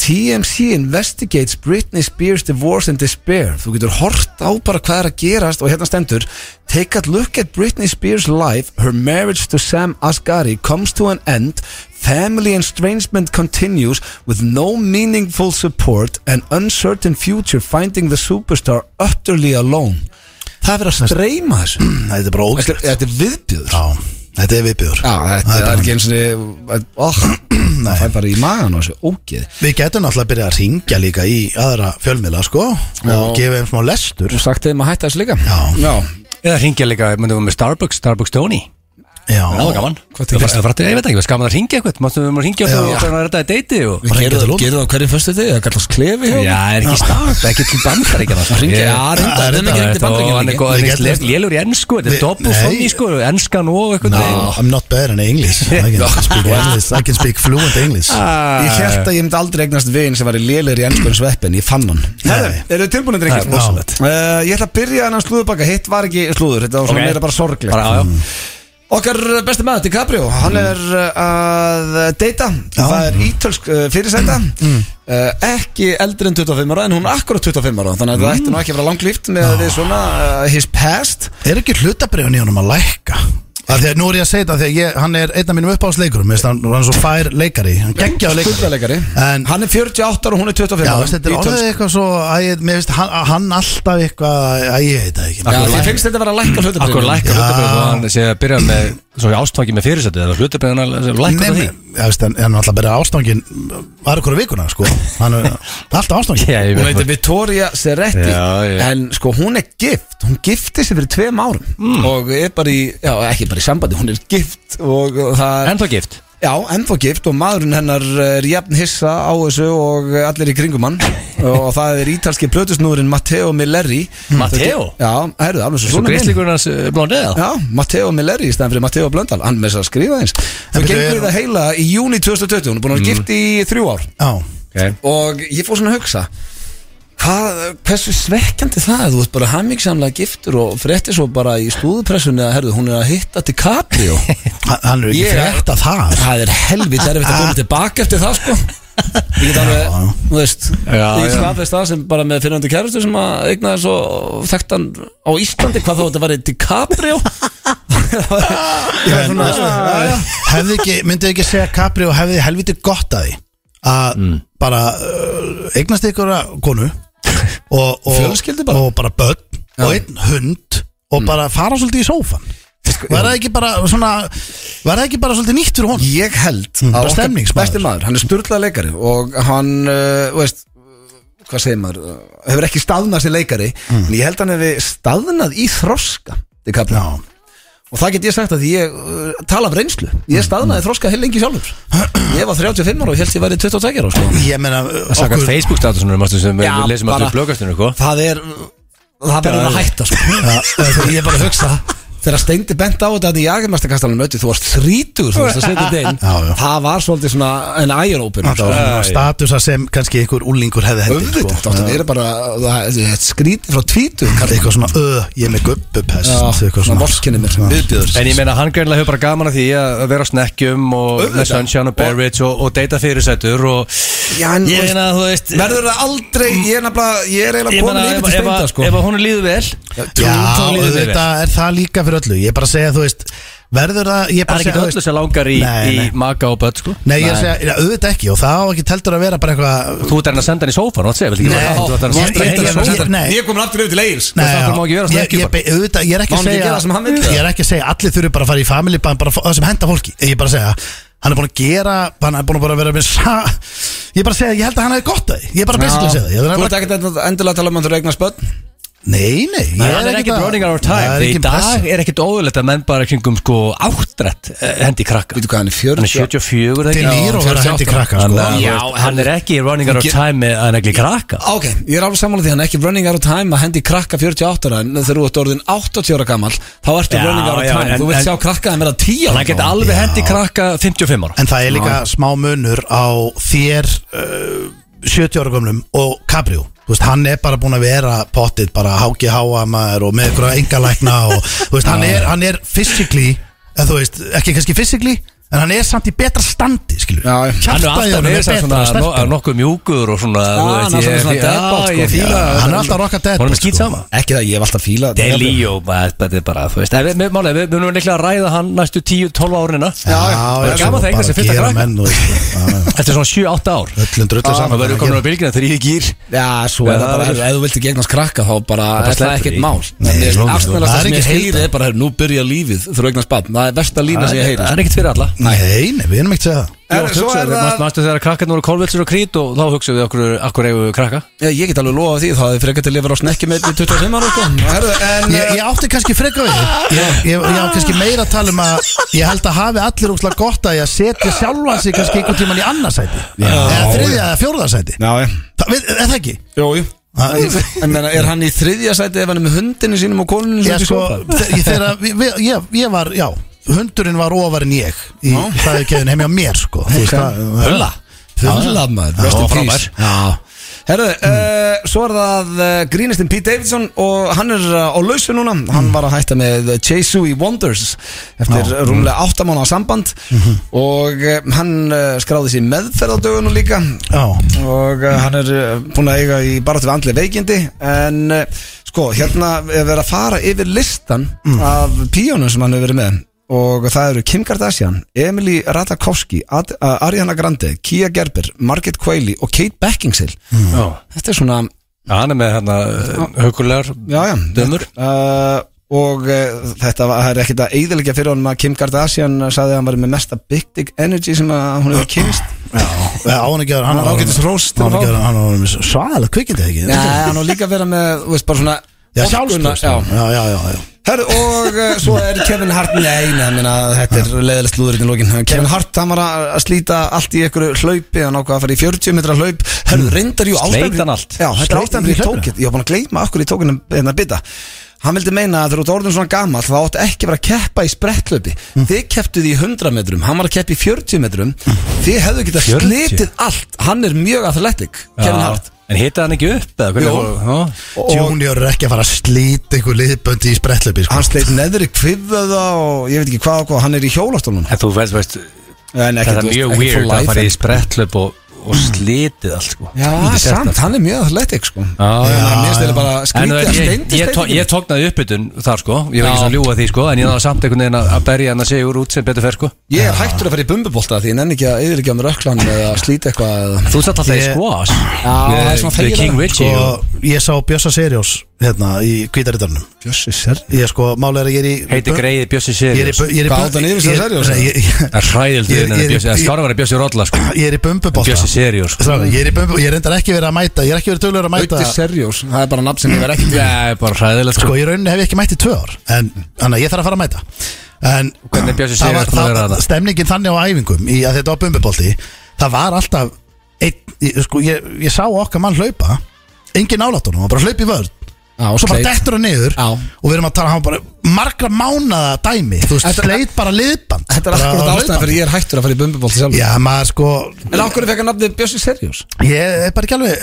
TMC investigates Britney Spears divorce and despair. Þú getur hort á bara hvað er að gerast og hérna stendur take a look at Britney Spears life her marriage to Sam Asghari comes to an end family estrangement continues with no meaningful support and uncertain future finding the superstar utterly alone það er verið að streyma þessu. [CLEARS THROAT] Þetta er bara er- þetta er viðbjöður þetta er viðbjöður Já, þetta er ekki eins og [CLEARS THROAT] Það fær bara í magan og þessu. Ógeð. Við getum náttúrulega að byrja að ringja líka í aðra fjölmiðla sko og gefa þeim smá lestur. Þú sagt þeim að hætta þessu líka. Já. Já. Eða ringja líka, myndum við með Starbucks, Starbucks Tony Já, Það var gaman. Hvað Það var Ég veit ekki, það var gaman að ringja eitthvað. Máttu við að ringja og það er að redda í deiti og Við Bara gerum til það- gerum það á hverjum föstu degi Það kallast klefi hjá Já, er ekki start, ekki til bandaríkjana. Hringja, Ég- já, það er það er ekki hann er bandaríkjana Við hann getum- er lélur í ennsku Þetta Við- er doppel Nei. fonni sko, enskan og eitthvað No, I'm not better in [LAUGHS] English. I can speak fluent English. Ég held að ég myndi aldrei eignast veginn sem var í lélir í ennskunn sveppin. Ég fann hann. Eru þið tilbúinir? Það er rosalegt. Uh, Ég ætla að byrja hennan slúðubakka Hitt var ekki slúður, þetta var svona meira bara sorglegt. Bara, já, já. Okkar besti maður, DiCaprio, hann er uh, að deyta. Það er ítölsk uh, fyrirsæta. Uh, Ekki eldri en 25 ára En hún er akkurat 25 ára Þannig að það ætti nú ekki að vera langlíft Með við svona his past. Er ekki hlutabriðun í honum að lækka? Að því að nú er ég að segja þetta Þegar ég, hann er einn af mínum uppáhaldsleikurum. Hann hann er svo fær leikari Hann geggjaði leikari. Skuldalegari En- Hann er 48 ára og hún er 25 Já, veist, þetta er orðið eitthvað svo að ég, Mér finnst hann, hann alltaf eitthvað Að ég veit það ekki. Já, því finnst þetta að vera að lækka Akkur hlutabrið lækka Já. hlutabrið og hann sé að byrja með Svo ástfangi með fyrirsættu Það var hlutabrið hann lækka Nei, það því veist, en hann alltaf byrja ástangin Var ykkur vikuna, sko. Hann er alltaf ég Hún heitir Vittoria Serretti Já, já. En sko hún er gift. Hún gifti sig fyrir tveim árum. Mm. Og er bara í, já ekki bara í sambandi Hún er gift og það er Ennþá gift Já, ennþá gift og maðurinn hennar er jafn hissa á þessu og allir í kringum hann. Og það er ítalski plötusnúðurinn Matteo Milleri. Matteo? Já, herðu, alveg svo Svo svona minn. greiðslíkurinn hans eh, blondið Já, Matteo Milleri í stæðan fyrir Matteo Blöndal. Hann með þess að skrifa eins. Þau byrju, gengur í er- það heila í júni 2020 Hún er búin að vera gift í þrjú ár. Já, okay. Og ég fór svona að hugsa Hvað, hversu svekkjandi það er? Þú ert bara hammingsamlega giftur og fréttir svo bara í stúðupressunni að herðu, hún er að hitta til Caprio [LAUGHS] hann hann er ekki Ég- frétt að það Það er helvit erfitt að koma tilbaka eftir það sko. Ég get alveg, þú veist Já, Ég já. skapist það sem bara með fyrirhandi kærustu sem að eignaði svo þekktan á Íslandi hvað þó þetta var DiCaprio? [LAUGHS] Ég var svona já, já. Hefði ekki, myndið ekki segja Capri og hefði helviti gott að því Að bara uh, eignast ykkur að konu og, og, bara. Og bara börn Og einn hund Og bara fara svolítið í sófan Var það ekki bara svona Var það ekki bara svolítið nýtt fyrir honum Ég held Mm, að bara okkar stemningsmaður. besti maður, hann er sturlað leikari og hann, uh, veist hvað segir maður, uh, hefur ekki staðnað sér leikari, Mm. en ég held hann hefur staðnað í þroska DiCaprio. Já, og það get ég sagt að því ég uh, tala af reynslu, ég staðnaði þroska heil lengi sjálfur ég var 35 ára og held ég væri 22 ára sko. ég meina Sakar okkur Facebook statusunum sem Já, við lesum bara- alltaf í blögastunum sko. það er það verður að hætta sko. Ég er bara að hugsa þegar Steindi bent á þetta í Jagermastakastalunum mötti, þú varst þrítur þú varst að setja þetta inn. [LAUGHS] Já, já. það var svolítið svona en Það var svona statusa sem kannski einhver úlingur hefði hendi sko. það er bara það er skrítið frá tvítum Eitthvað svona, öð, ég er með gubbupest Eitthvað svona vorkinni mér. Viðbjöður En ég meina hann greinlega hefur bara gaman að því að vera á snekkjum og með Sunshine og Bear Ridge og, og data fyrirsætur og ég meina þú veist verður það aldrei ég er er eiginlega komin yfir ef, til steinda ef, sko. ef hún líður vel Já, þá líður þér vel. þetta er það líka fyrir öllu. Ég er bara að segja, þú veist Verður það, ég er Það bara er að ekki segja þú öllu veist, sem langar í, Nei, í nei. maga og börn sko. Nei, ég er að segja, já, auðvitað ekki Og það á ekki teltur að vera bara eitthvað Þú ert enn að senda hann í sófan, þú ætti að segja, Nei, vel ekki Þú ert að ég- senda ég- hann í ég- sófan Nei. ég er komin aftur yfir til Egil's Nei, það já, má ekki vera svona ég, ekki ég, bara. auðvitað, ég er ekki Má að hann ekki segja gera það sem hann vill? Ég er ekki að segja að allir þurfi bara að fara í family bara, bara það sem henda fólki. Ég er bara að segja Hann er búin að gera, hann er búin að bara vera með sa Ég er bara að segja, ég held að hann hefði gott að því. Ég er bara basically að segja það. Ég er þú bara- ert ekkert endilega að tala um að þú eignast börn Nei, nei ég Nei, hann er ekkert að- running out of Það time er Því í ekki dag er ekkert óðurlegt að menn bara kringum sko áttrætt eh, hendi krakka Veitu hvað, hann er 40? Hann er 74 Til ekki? nýr og vera 48 hendi krakka sko. er- Já, hann er ekki running out of time að negli krakka Ok, ég er alveg sammála því hann er ekki running out of time að hendi krakka 48 ára en þegar þú ert orðin 80 ára gammal þá ertu running out of time en- þú vilt sjá krakka þeim vera 10 ára Hann gamall. alveg hendi krakka 55 ára En það er líka smá munur á þér uh, 70 ára gömlum og Cabrio veist, hann er bara búin að vera pottið bara háki háa maður og með ykkur engalækna og veist, hann er, hann er physically, eða þú veist, ekki kannski physically en hann er samt í betra standi, skilur Já. Hann er alltaf er verið betra svona og nokkuð mjúkur og svona Já, þú veist, hann er svona deadbot, sko. ég fíla Já, Hann er alltaf að rocka dead Hún er skýt sama. Ekki það, ég hef alltaf fílað Delíó, þetta er bara, þú veist en við- við- Málega, við við munum líklega að ræða hann næstu 10-12 árina. Já, það er gaman það og- Já, [LAUGHS] já. Þetta er svona 7-8 ár. Öllum drullu saman. Það verður komin á bylgina þegar ég gýr Já, svo er það bara, ekkert Nei, ég ég ekkert Nei, við erum ekki að segja það. Er- Svo er það Mástu þegar krakkarnir voru kólvilsur og krít og þá hugsaðu við okkur, okkur eigum við krakka? Já, Ég get alveg lofa því, það er frekar til að lifra á snekki með 25 ára sko. [LAUGHS] Herðu, En Ég, ég átti kannski freka við ég, ég, ég á kannski meira að tala um að ég held að hafi allir úrslega gott að ég setja sjálfan sig kannski einhvern tíman í annarsæti eða þriðja eða fjórðarsæti Já, já. Það, við, er það ekki? Jú, jú. Það- ég- En meina, er hann í þriðja sæti ef hann er með hundinu sínum og koninu Ég, sko, þe- ég, þegar, við, við, ég, ég var, já hundurinn var ofar en ég í Já. fæðikeðin heim á mér sko. Hulla Hulla maður, rest in peace. Herðu, uh, svo er það uh, grínistinn Pete Davidson og hann er uh, á lausu núna. Hann var að hætta með Chasui Wonders eftir rúmlega 8 mánu samband. Og uh, hann skráði sér í meðferð á dögunum líka og hann er búin að eiga í bara til andlega veikindi. En sko, hérna er verið að fara yfir listan af píónum sem hann hefur verið með og það eru Kim Kardashian, Emily Ratajkowski Ad, uh, Ariana Grande, Kia Gerber Margaret Qualley og Kate Beckinsale. Já, þetta er svona, hann er með hérna já. Dömur. uh, og uh, þetta var, er ekkert að eiðilegja fyrir honum að Kim Kardashian sagði að hann var með mesta big dick energy sem að hún hefur kynst já, á hann ekki að Hann var ágætis hrós til Hann ekki að hann var með svaðalega kvikindi ekki? Nei, hann var líka að vera með, þú veist, bara svona Já, orkuna, sjálfstöðst já. Já, já, já, já. Herru, og uh, svo er Kevin Hart Nei, nei, minna, þetta er leiðilegt slúðurinn í lókin Kevin Hart, hann var að að slíta allt í einhverju hlaupi Hann ákvað að fara í 40 metra hlaup. Herru, reyndar jú ástæðan hann allt? Er ég var búin að gleyma okkur í tókunum hérna bita Hann vildi meina að þegar þú ert orðin svona gamall þá áttu ekki að vera að keppa í sprettlöpi Þið kepptuð í 100 metrum, hann var að keppa í 40 metrum. Þið hefðu getað 40? slitið allt. Hann er mjög athletic, Kevin Hart. En hitaði hann ekki upp eða hvernig Junior er ekki að fara að slíta einhver liðböndi í sprettlöpi sko. Hann sleit neðri kviföða og ég veit ekki hvað og hvað, hann er í hjólastólunum En þú veist, veist En þetta er mjög weird að fara í sprettlöp og, og slitið allt sko. Já, samt, það. hann er mjög athletic sko. Já, En já. Mér þetta bara skrítið að steindi ég, ég tóknaði uppbytun þar sko. Ég var ekki svona að ljúga því sko En ég náða samt einhvern veginn að berja hann að sigur út sem betur fer sko. Ég er hættur að fara í bumbubólta því ég nenni ekki að yfirleikja mér öklan eða slíta eitthvað eða Þú satt alltaf í squash. Já, það er svona og og ég sá Bjössa Seriós hérna í Kvítarittarnum Bjössi sér ég sko, máli er að ég er í heiti greiði Bjössi ég er í, Sirius ég er í átti hann yfir sig ég- Seriós, nei, ég- ég- Það er hræðild Ég- ég- ég- Skára var að Bjössi Rolla sko. Ég er í bumbubólta. Bjössi Sirius sko. Strákar, Ég er í bumbu, ég er reyndar ekki verið að mæta Ég er ekki verið duglegur að mæta Auti Serjós, það er bara nafn sem ég verð ekki Það er bara hræðilegt Sko, sko í rauninni hef ég ekki mætt í tvö ár. En þannig að ég þarf að fara að mæta. En Hvernig er Bjössi það var- Sirius búin að vera það- þarna? Stemningin þannig á æfingum Í að þetta var bumbubólti Það var alltaf einn, ég, sko, ég, ég sá okkar mann hlaupa Engin nálatunum, hann bara hlaup í vörð og svo bara dettur hann niður og við erum að tala hann bara margra mánada dæmi þú veist, sleit bara liðband. Þetta er akkurat ástæðan fyrir ég er hættur að fara í bumbubólta sjálf Já, maður sko En ákveður fekk hann nafnið Bjössi Serjós? Ég er bara ekki alveg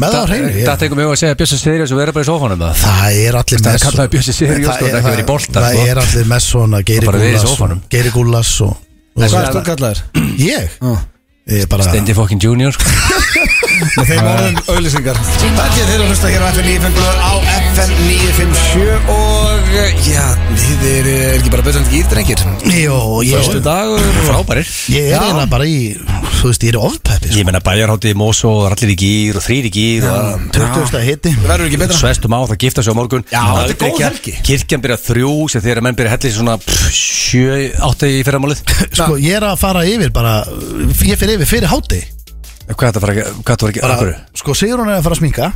með það á hreinu Það tekur mig að segja Bjössi Sirius og vera bara í sófanum það Það er allir Það er með Það sko, er- það er ekki verið í bolta, Það sko. er allir með svona Geiri bara verið í Gúlas og- Geiri Gúlas og, Ég? Ég Stendi fucking junior sko. [LAUGHS] Með þeim orðum auðlýsingar Það er þeir að hlusta hér á FM 957 á FM 957 og eh, já, þið er, er ekki bara betur en gýrdrengir Jó, ég, dagur og Frábærir. Ég er eiginlega bara í Þú veist, ég er ofpeppi sko. Ég menna bæjarhátti í Mosó og allir í gýr og þrýr í gýr og 20. hitti Svestum á það gifta sig á morgun. Já, þetta er góð helgi. Kirkjan byrja þrjú sem þegar menn byrja helli svona 7-8 í fyrramálið. Sko, ég er að fara yfir bara Ég fyrir yfir fyrir háti Hvað þetta fara ekki Hvað þetta var ekki bara, Akkur Sko, Sigrún er að fara að sminka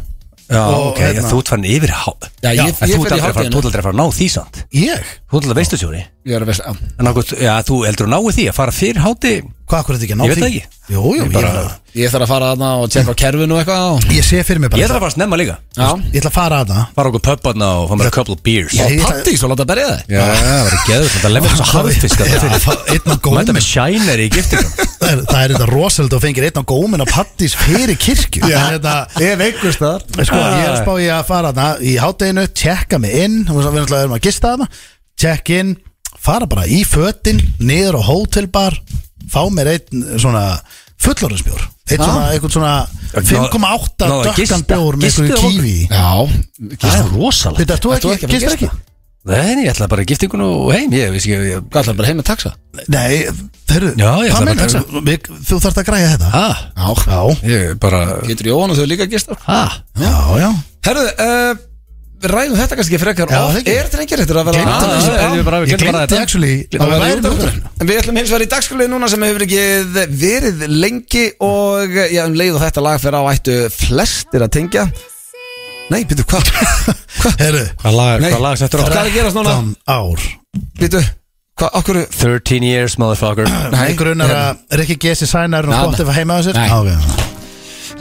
Já, Og ok, hérna- þú ert farin yfir há Já, ég- En ég þú fer í ert aldrei að fara- hádeginu. þú ert aldrei að fara að ná því samt. Ég? Þú ert aldrei veistustjóri Ég er að veist, já En okkur, já, þú heldur að náu því að fara fyrir háti? Hvað, hvað er þetta ekki að ná Ég veit það ekki. Jú, jú, Ég ég, bara- bara... Ég þarf að fara þarna og tjekka á kerfinu og eitthvað og- ég sé fyrir mig bara Ég þarf að fara snemma líka. Já. Ég ætla að fara að það Fara okkur pubbarna og fá mér a couple of beers. Já, Og ég- pattís og láta berja það Já, það var geður Þetta lemur þess að harðfiska Já, það fá einn á Mæta gómin með shiner í giftingum Það er, það er þetta rosalega og fengir einn á gómin á pattís fyrir kirkju. Já, þetta, Ég veikust þar sko, ég er að spá ég að fara þarna í hátteginu, tjekka mig inn og við náttúrulega erum að gista þarna. Check in, fara bara í fötin niður á hótelbar fá mér einn svona fullorðinsbjór. Einn svona, eitthvað svona 5,8 Náðu að dökkan gista- bjór með eitthvað kífi. Já Það er rosalega Veit, þú ekki, að að gistir ekki? gista? Nei, ég ætla bara í giftingun og heim. Ég ætlar bara heim að taxa? Nei, þeirru, ætla hvað að Við- Þú þarft að græja þetta? Ha, Já. Já, ég bara Getur Jóhann og þau líka gista Ha, já, já. Herðu, uh, við ræðum þetta kannski frekar Já, oft. það ekki. Er drengir eftir að vera Gleymdi Ah, þessu. já, ég bara- við Ég bara glemdi þetta. actually Það að væri væri þátturinn. En Við ætlum hins vegar í dagskrálið núna sem hefur ekki verið lengi og já, um leið og þetta lag fyrir á ættu flestir að tengja Nei, býtu, hvað? [LAUGHS] Herru, Hvað lag, Nei. hvað lag settur á? Hvað er að gerast núna? 13 ár Býtu, hvað, okkur 13 years, motherfucker Nei, Nei, grunar að Rikki Gessi sænar og Nei, gott ef að heima á sér Nei. Á, ok.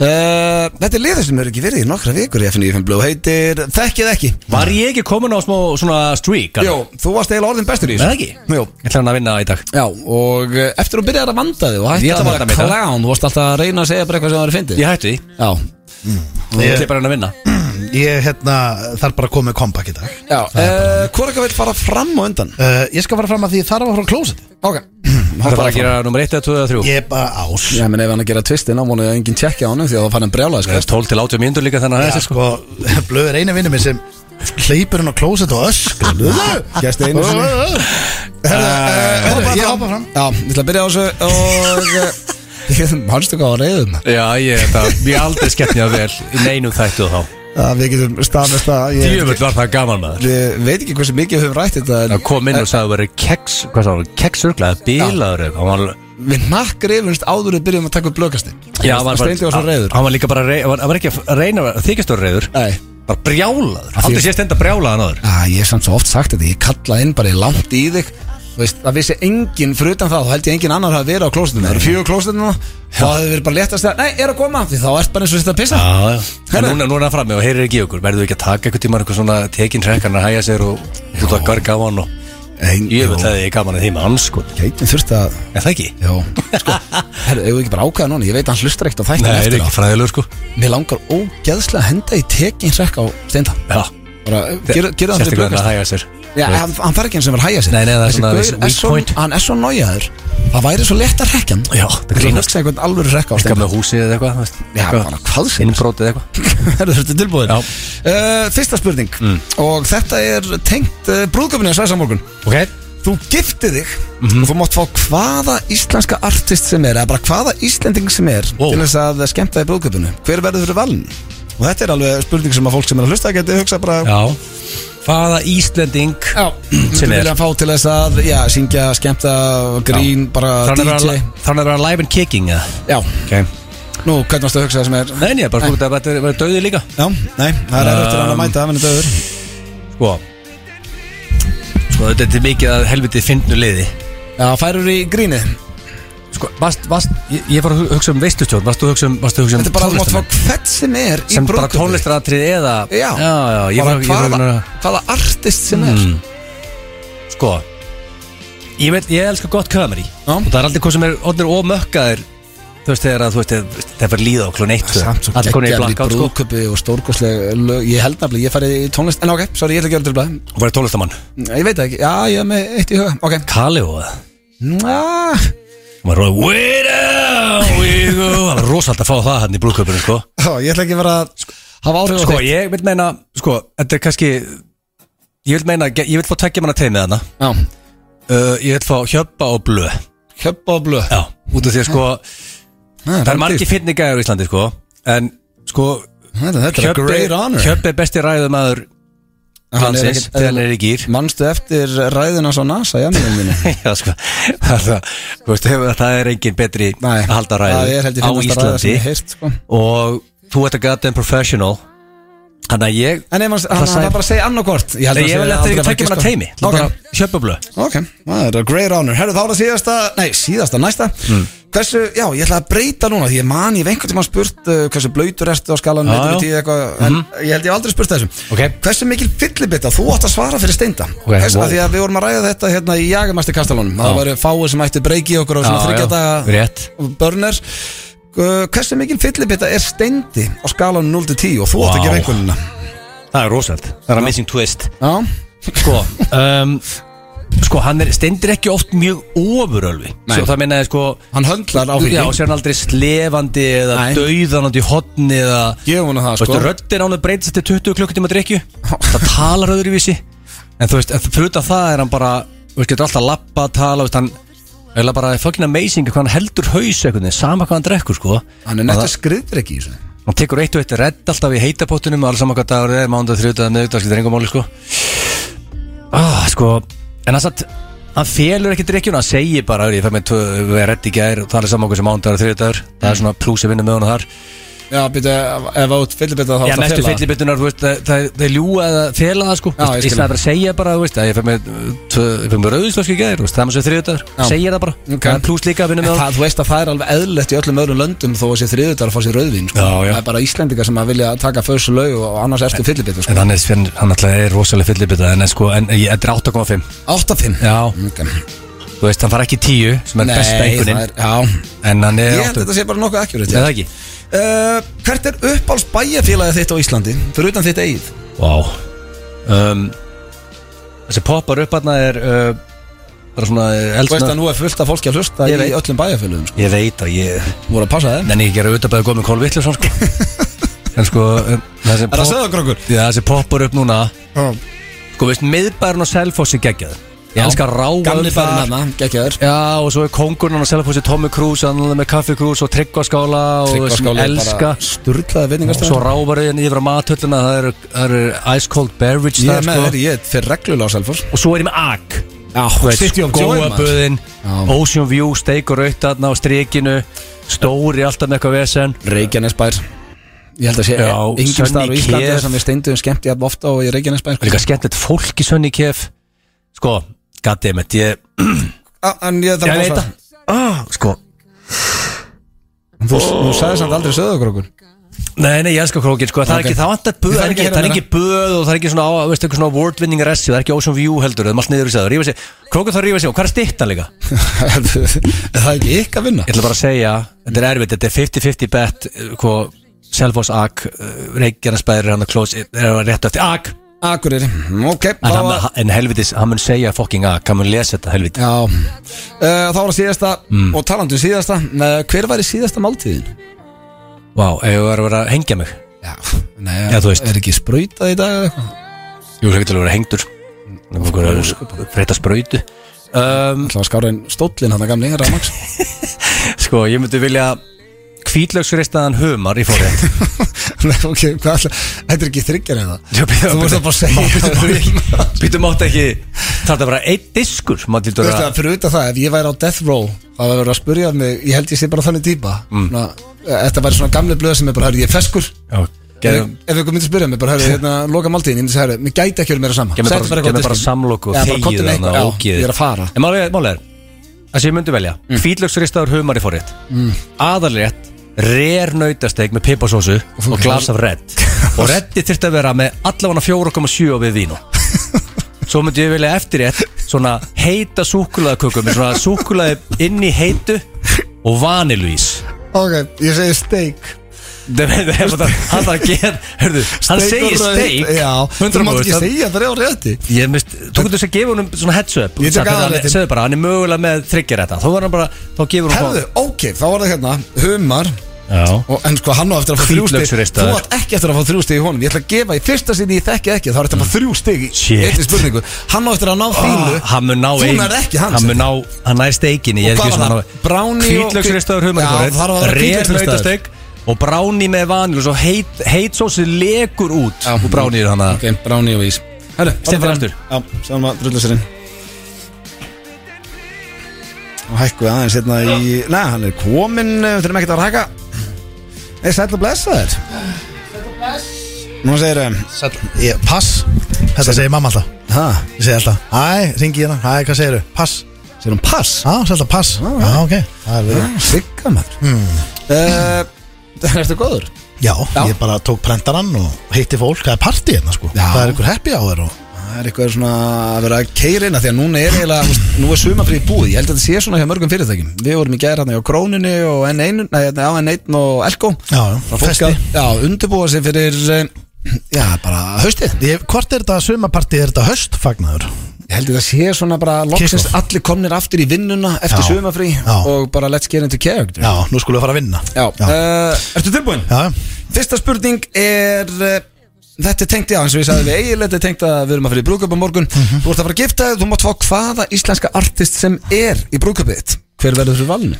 Uh, Þetta er liður sem hefur ekki verið í nokkra vikur í FNÍFM Blue heitir Þekkið ekki. Var ég ekki komin á smá svona streak? Jó, þú varst eiginlega orðin bestur í Er það ekki? Jú. Ég ætla hann að vinna í dag. Já, og eh, eftir að byrja að vanda þig og hætti Ég ætla að að vera vanda mig í dag. clown Þú varst alltaf að reyna að segja bara eitthvað sem það er fyndið. Ég hætti. Því Já, Ég ætla bara hann að vinna Ég hérna, þarf bara að koma með kompakk í dag. Já uh, Hvor ekki vil fara fram og undan? uh, Ég skal fara fram að því þarf að fara á klóset Ok. [CLEARS THROAT] Það er bara að gera nummer 1 eða 2 eða 3 Ég er bara ás. Já, menn ef hann að gera tvistin á múnu enginn tjekkja á hann því að það fann hann Það er sko 12 til 80 mínútur líka þannig að Já, þessi sko. sko, [LAUGHS] blöð er einu vinnu minn sem hleypur hann á klóset og öskar Gæsti [LAUGHS] einu sinni. Herðu, eh, herðu, ég hoppa fram Já, ég ætla að byrja á þessu eh, [LAUGHS] Manstu hvað á reyðum Já, ég, ég aldrei skemmt mér vel í neinum þættu þá Já, við getum staðnest að ég, Djöfull var það gaman maður. Ég veit ekki hversu mikið við höfum rætt þetta en Það kom inn og sagði að vera keks, hvað sagði, keksörglaði, bílaður eitthvað. Hann var, Við nakk reyfumst áður við byrjum að taka upp blökasti já, hann var, Steindi var svo reyður hann var líka bara, rey, hann var, hann var ekki að reyna að þykjast vera reyður Nei. Bara brjálaður, aldrei sé stenda brjálaðan áður. Já, ég hef samt svo oft sagt þetta, ég kalla inn bara í langt í þig veist, það vissi enginn fyrir utan það, þá held ég enginn annar hafi verið á klósetinu Það eru fjögur klósetinu þá hefði verið bara léttast að, nei, er að koma Því þá ert bara eins og þetta að pissa. Já, já. En núna, núna er hann frammi og heyrir ekki okkur Verður ekki að taka eitthvað tíma eitthvað svona tekin trekkan að hæja sér og þú ert að garga á hann og Ein, Ég veit að ég er gaman að með hans sko. Keitin þurfti að, Er það ekki? já. Sko, herru, eigum við ekki bara ákvæða núna? Ég veit að hann hlustar ekkert á þættin Nei, er eftir ekki fræðilegur sko. Mér langar ógeðslega að henda í tekin hrekk á steinda. Já. Bara, gerðu það fyrir Sérstaklega að blökast hæja sér Já, hann, hann þarf ekki eins og verið að hæja sig. Nei, nei, það er svona gaur þessi er weak svo- point. Hann er svo nájaður Það væri svo lett að rekja hann. Já, það Það grínast grínast einhvern alveg rekka á Eitthvað steinda með húsið eða eitthvað þú veist, Já, eitthvað. bara hvað sem Innbrótið eitthvað. [LAUGHS] Herðu, þetta er tilbúin Já. uh, Fyrsta spurning. Og þetta er tengt uh, brúðköpunni á Sæsamorgun Ok. Þú giftið þig og þú mátt fá hvaða íslenska artist sem er eða bara hvaða íslending sem er Wow. til þess að skemmta í brúðköpunni Hver verður fyrir valin? Og þetta er alveg spurning sem að fólk sem er að hlusta geti hugsa bara Já Hvaða Íslending Já, [CLEARS THROAT] Sem er. vilja fá til þess að já, syngja, skemmta, grín, bara að DJ þannig að vera live and kicking eða? Já, Ok. Nú, hvernig varstu að hugsa það sem er? Nei, nei, bara þú veit að þetta er döðið líka. Já, nei, það er hann að mæta, það finnir döður Sko. Sko þetta er mikið að helvitið fyndnu liði. Já, færur í grínið Sko, varst, varst, ég, ég var að hugsa um veistustjórn Varst þú að hugsa um, varstu að hugsa um Þetta er bara að þú mátt fá tónlistarmenn? hvert sem er í Sem bara brúðköpi tónlistaratrið eða Já, já, já ég bara var, ég var, hvaða, var, hvaða artist sem er. Mm, Sko Ég veit, ég elskar gott comedy Já. Og það er aldrei hvað sem er Odnir og mökkaðir Þú veist þegar að þú veist Það fyrir líða á klón 1 Samt svo Allir konið í geggjar í blackout sko. brúðköpi og stórkostleg lög. Ég held nefnilega, ég færi í tónlist En ok, sorry, ég ætla að gera til Og var tónlistamann? Ég veit það ekki, já, ég er með eitt í huga. Ok, Kali og það Það var róið Way down we go Það var rosalega að fá það hann í brúðköpunum sko. Ó, ég ætla ekki að vera að hafa áhrif á Sko þig ég vil meina Sko þetta er kannski Ég vil meina Ég vil fá tveggja manna teimið hana Já, uh, Ég vil fá hjöppa og blö. Hjöppa og blöð Já Út af því að sko Það er margir finni gæður í Íslandi sko. En sko Þetta þetta er a great honor. Hjöppi er besti ræðumadur Ekkert- Þegar hann er í gýr Manstu eftir ræðina svo NASA, já, Já sko Það, veist, það er engin betri Nei, að halda ég á Íslandi. ég heirt sko. og þú ert að gata en professional Þannig að ég En ef hann Það sagði- bara að segja annarkort Ég vil að þau tekja manna teimi Það er Ok, bara Sjöpublu ok, það er a great honor Herru, þá er það síðasta, nei, síðasta, næsta Mm. Hversu, já, ég ætla að breyta núna Því ég man, ég hef einhvern tímann spurt uh, Hversu blöytur ertu á skalan Já, já. tíu, eitthvað, En ég held ég hef aldrei spurt þessum Ok. Hversu mikil fyllibita, þú átt að svara fyrir steinda Ok, Hversu, wow. wow. Því að við vorum að ræða þetta hérna í Jagamæsti kastalónum Það Já. væri fáið sem ætti breyki okkur á svona Já, já, þryggja daga rétt. börners Uh, Hversu mikil fyllibita er steindi á skalan 0 til 10 og þú átt að Vá. einhvernina. Það er rosalt Það er amazing twist. Já, Sko um, Sko, hann er, stendir ekki oft mjög ofurölvi. Nei. Svo það minnaði sko hann höndlar á Já, og sér hann aldrei slefandi eða Nei. dauðanandi í hotni eða Gefum hún það, Þú sko. veist, röddin án að breytast til 20 klukkutíma drikju Það talar öðruvísi. En þú veist, en fyrir utan það er hann bara Þú veist, getur alltaf lappa að tala veist, Hann er bara fucking amazing Hvað hann heldur haus eitthvað Sama hvað hann drekkur, sko. Hann er Og nettur það- skriður ekki í þessu. Hann tekur eitt og eitt redd alltaf í heitapottunum og alls saman hvað dagur er, mándag, þrjúdag, miðugdag, skilur engum máli, sko. Ah, sko, en það satt hann felur ekki drikkjuna, hann segir bara ég fær með redd í gær og það er saman hvað sem mándagur og þrjúdagur, það er svona plúsi vinnu með honum þar Já, býtu, ef át fyllibita þá Já, næstu fela. fyllibitunar, þú veist, það- er ljúa eða fela það, sko, í stæða bara að segja bara, þú veist, að ég fær með fær með rauðislöski gær, þú veist, það er með svo Já. segja það bara, það er plús líka að vinna með það, þú veist að það er alveg eðlilegt í öllum öðrum löndum þó að sé þriðutar að fá sér rauðvín sko. Það er bara Íslendingar sem að vilja taka förstu laug og annars ertu fyllibita sko. En hann er, rosalega fyllibita, en sko, en ég- þetta 8,5 8-5 Já, okay. þú veist, hann fara ekki í 10 sem er besta Nei, það einhvernin er, já. En hann er Ég held að þetta sé bara nokkuð akkurat Nei, það ekki uh, Hvert er uppáls bæjarfélagið þitt á Íslandi fyrir utan þitt eigið? Vá um, Þessi poppar upp hann er uh, bara svona Þú veist eldsna að nú er fullt af fólki að hlusta Ég í veit. öllum bæjarfélagum sko. Ég veit að ég voru að passa þeim Nenni að gera auðvitað góð með Kól Vittlisson sko [LAUGHS] En sko um, þessi, Er það söðakrokkur? Já, þessi poppar upp núna Já Sko veist, miðbærin og Selfossi geggjað Ég elskar ráa Gamli þar. hérna, geggjaður. Já, og svo er kongurinn á Selfossi Tommy Cruise, hann er með Kaffi Cruise og Tryggvaskála og sem Tryggvaskáli er elska. bara Sturlaði Svo veitingastöð rávarinn yfir á matölluna Það eru er ice cold beverage Ég þar er með sko. þér, ég er fyrir reglulega á Selfors Og svo er ég með AG. Já, City of Joy maður. Góaböðin. Ocean View, steik og raut þarna á strikinu Stóri alltaf með eitthvað vesen. Reykjanesbær. Ég held að sé Já, engin Sunny staðar á Íslandi Kef. sem við steinduðum skemmt jafn ofta og í Reykjanesbær. Og líka skemmtilegt fólk í Sönni Kef. Sko, goddammit Ég, Ah, En ég ég þarf veit að það. Ah, Sko, Þú, þú sagði samt aldrei söðakrókur nei, nei, ég elskar krókin sko. Það er ekki, það vantar böð Ég Það er ekki ekki, að það er ekki böð og það er ekki svona, á- veistu, eitthvað svona award winning ressi Það er ekki Ocean View heldur, það er allt niður í segður Rífa sig, krókin þarf að rífa sig og hvað er stittan líka? [LAUGHS] Það er ekki ykkur að vinna? Ég ætla bara að segja, þetta er erfitt, þetta er 50-50 bet Hvað, Selfoss Ag Reykjanesbæður, hann er close Er það rétt eftir. Ag Akureyri, ok En, hann, var- en helvitis, hann mun segja fucking að, hann mun lesa þetta helviti Já uh, Þá var það síðasta Mm. Og talandi um síðasta uh, Hver var í síðasta máltíðin? Vá, ef þú er að vera að hengja mig Já, nei, Já, þú veist. Er ekki sprautað í dag eða eitthvað? Jú, það getur að vera hengdur Freyta sprautu um, Það var skára einn stóllin hann að gamli Ramax [LAUGHS] Sko, ég myndi vilja Kvítlaugsristaðan humar í fórið [LAUGHS] ok, hvað alltaf Þetta er ekki þryggjar eða? Þú vorst að bara segja Býttu mátt ekki Það er bara einn diskur? Þú veist að fyrir utan það, ef ég væri á death row Það var verið að spurja mig, ég held ég sé bara þannig típa mm. Þetta væri svona gamli blöð sem er bara, hörru, ég er feskur. Já, Ef, ykkur myndi spyrja mig, bara, hörru, hérna, loka máltíðin Ég myndi segja, hörru, mér gæti ekki verið meira sama. Gef mér bara, samlokk og þegið þannig að Rare nautasteik með pipasósu Og glas af redd. Og reddi þurfti að vera með allavega 4,7 við vínu. [LAUGHS] Svo myndi ég vilja eftirrétt Svona heita súkulaðaköku Með svona súkulaði inn í heitu Og vanilvís Ok, ég segi steak Hann þarf að gera Hörðu, hann segir og steik þú mátt ekki 100% segja það er á rétti þú getur þess að gefa svona heads up. Hann-. Segðu bara, hann er mögulega með þryggjar þetta Þá hann bara, gefur hann Herðu, ok, þá var það hérna Humar. Og, En sko, hann á eftir að fá þrjú stig. Þú átt ekki eftir að fá þrjú stig í honum. Ég ætla að gefa í fyrsta sinni ég þekki ekki. Þá er þetta fá þrjú spurningu. Hann á eftir að ná þínu Ah, Hann Þú ein- nærð ekki hans. Hann ná, hann Og var það? Brownie og- Hvítlaugsristaður humar Já, þar var Og bráni með vanil Og svo heit, heit sósi legur út. Já. Og bráni er hann að Ok, brownie og ís. Farðu fyrir fram. Já, sjáum að drullu sér inn Og hækku aðeins hérna í Nei, hann er kominn Við þurfum ekkert að hækka Nei, sæll og blessa þér Nú segir um. Ég, pass. Þetta segir mamma alltaf. Hæ? Ég segi alltaf Æ, ringi hérna. Æ, hvað segirðu? Pass. Segir hún pass? Já, segir alltaf pass. Já, ok. Það er verið. Sigga maður. Mm. Það er eftir góður Já, Já. ég bara tók prentarann og hitti fólk Það er partí hérna sko Já. Það er einhver happy hour og Það er eitthvað svona að vera að keira inn að Því að núna er eiginlega, þú veist, nú er sumafrið búið Ég held að þetta sé svona hjá mörgum fyrirtækjum Við vorum í gæra hérna á Króninni og N1 Nei, á N1 og Elko Já, já, Það fólk festi. að, já, undirbúa sig fyrir eh, Já, bara haustið ég, Hvort er þetta sumapartí? Er þetta höstfagnaður? Ég held að það sé svona bara Kick-off. allir komnir aftur í vinnuna eftir Já. sumafrí Já. og bara let's get into character Já, nú skulum við fara að vinna Já. Uh, Ertu tilbúin? Já, Fyrsta spurning er uh, Þetta er tengt, já, eins og ég sagði við Egil Þetta er tengt að við erum að fyrir brúköp á morgun Mhm. Þú ert að fara að gifta þig, þú mátt fá hvaða íslenska artist sem er í brúköpið Hver verður fyrir valinu?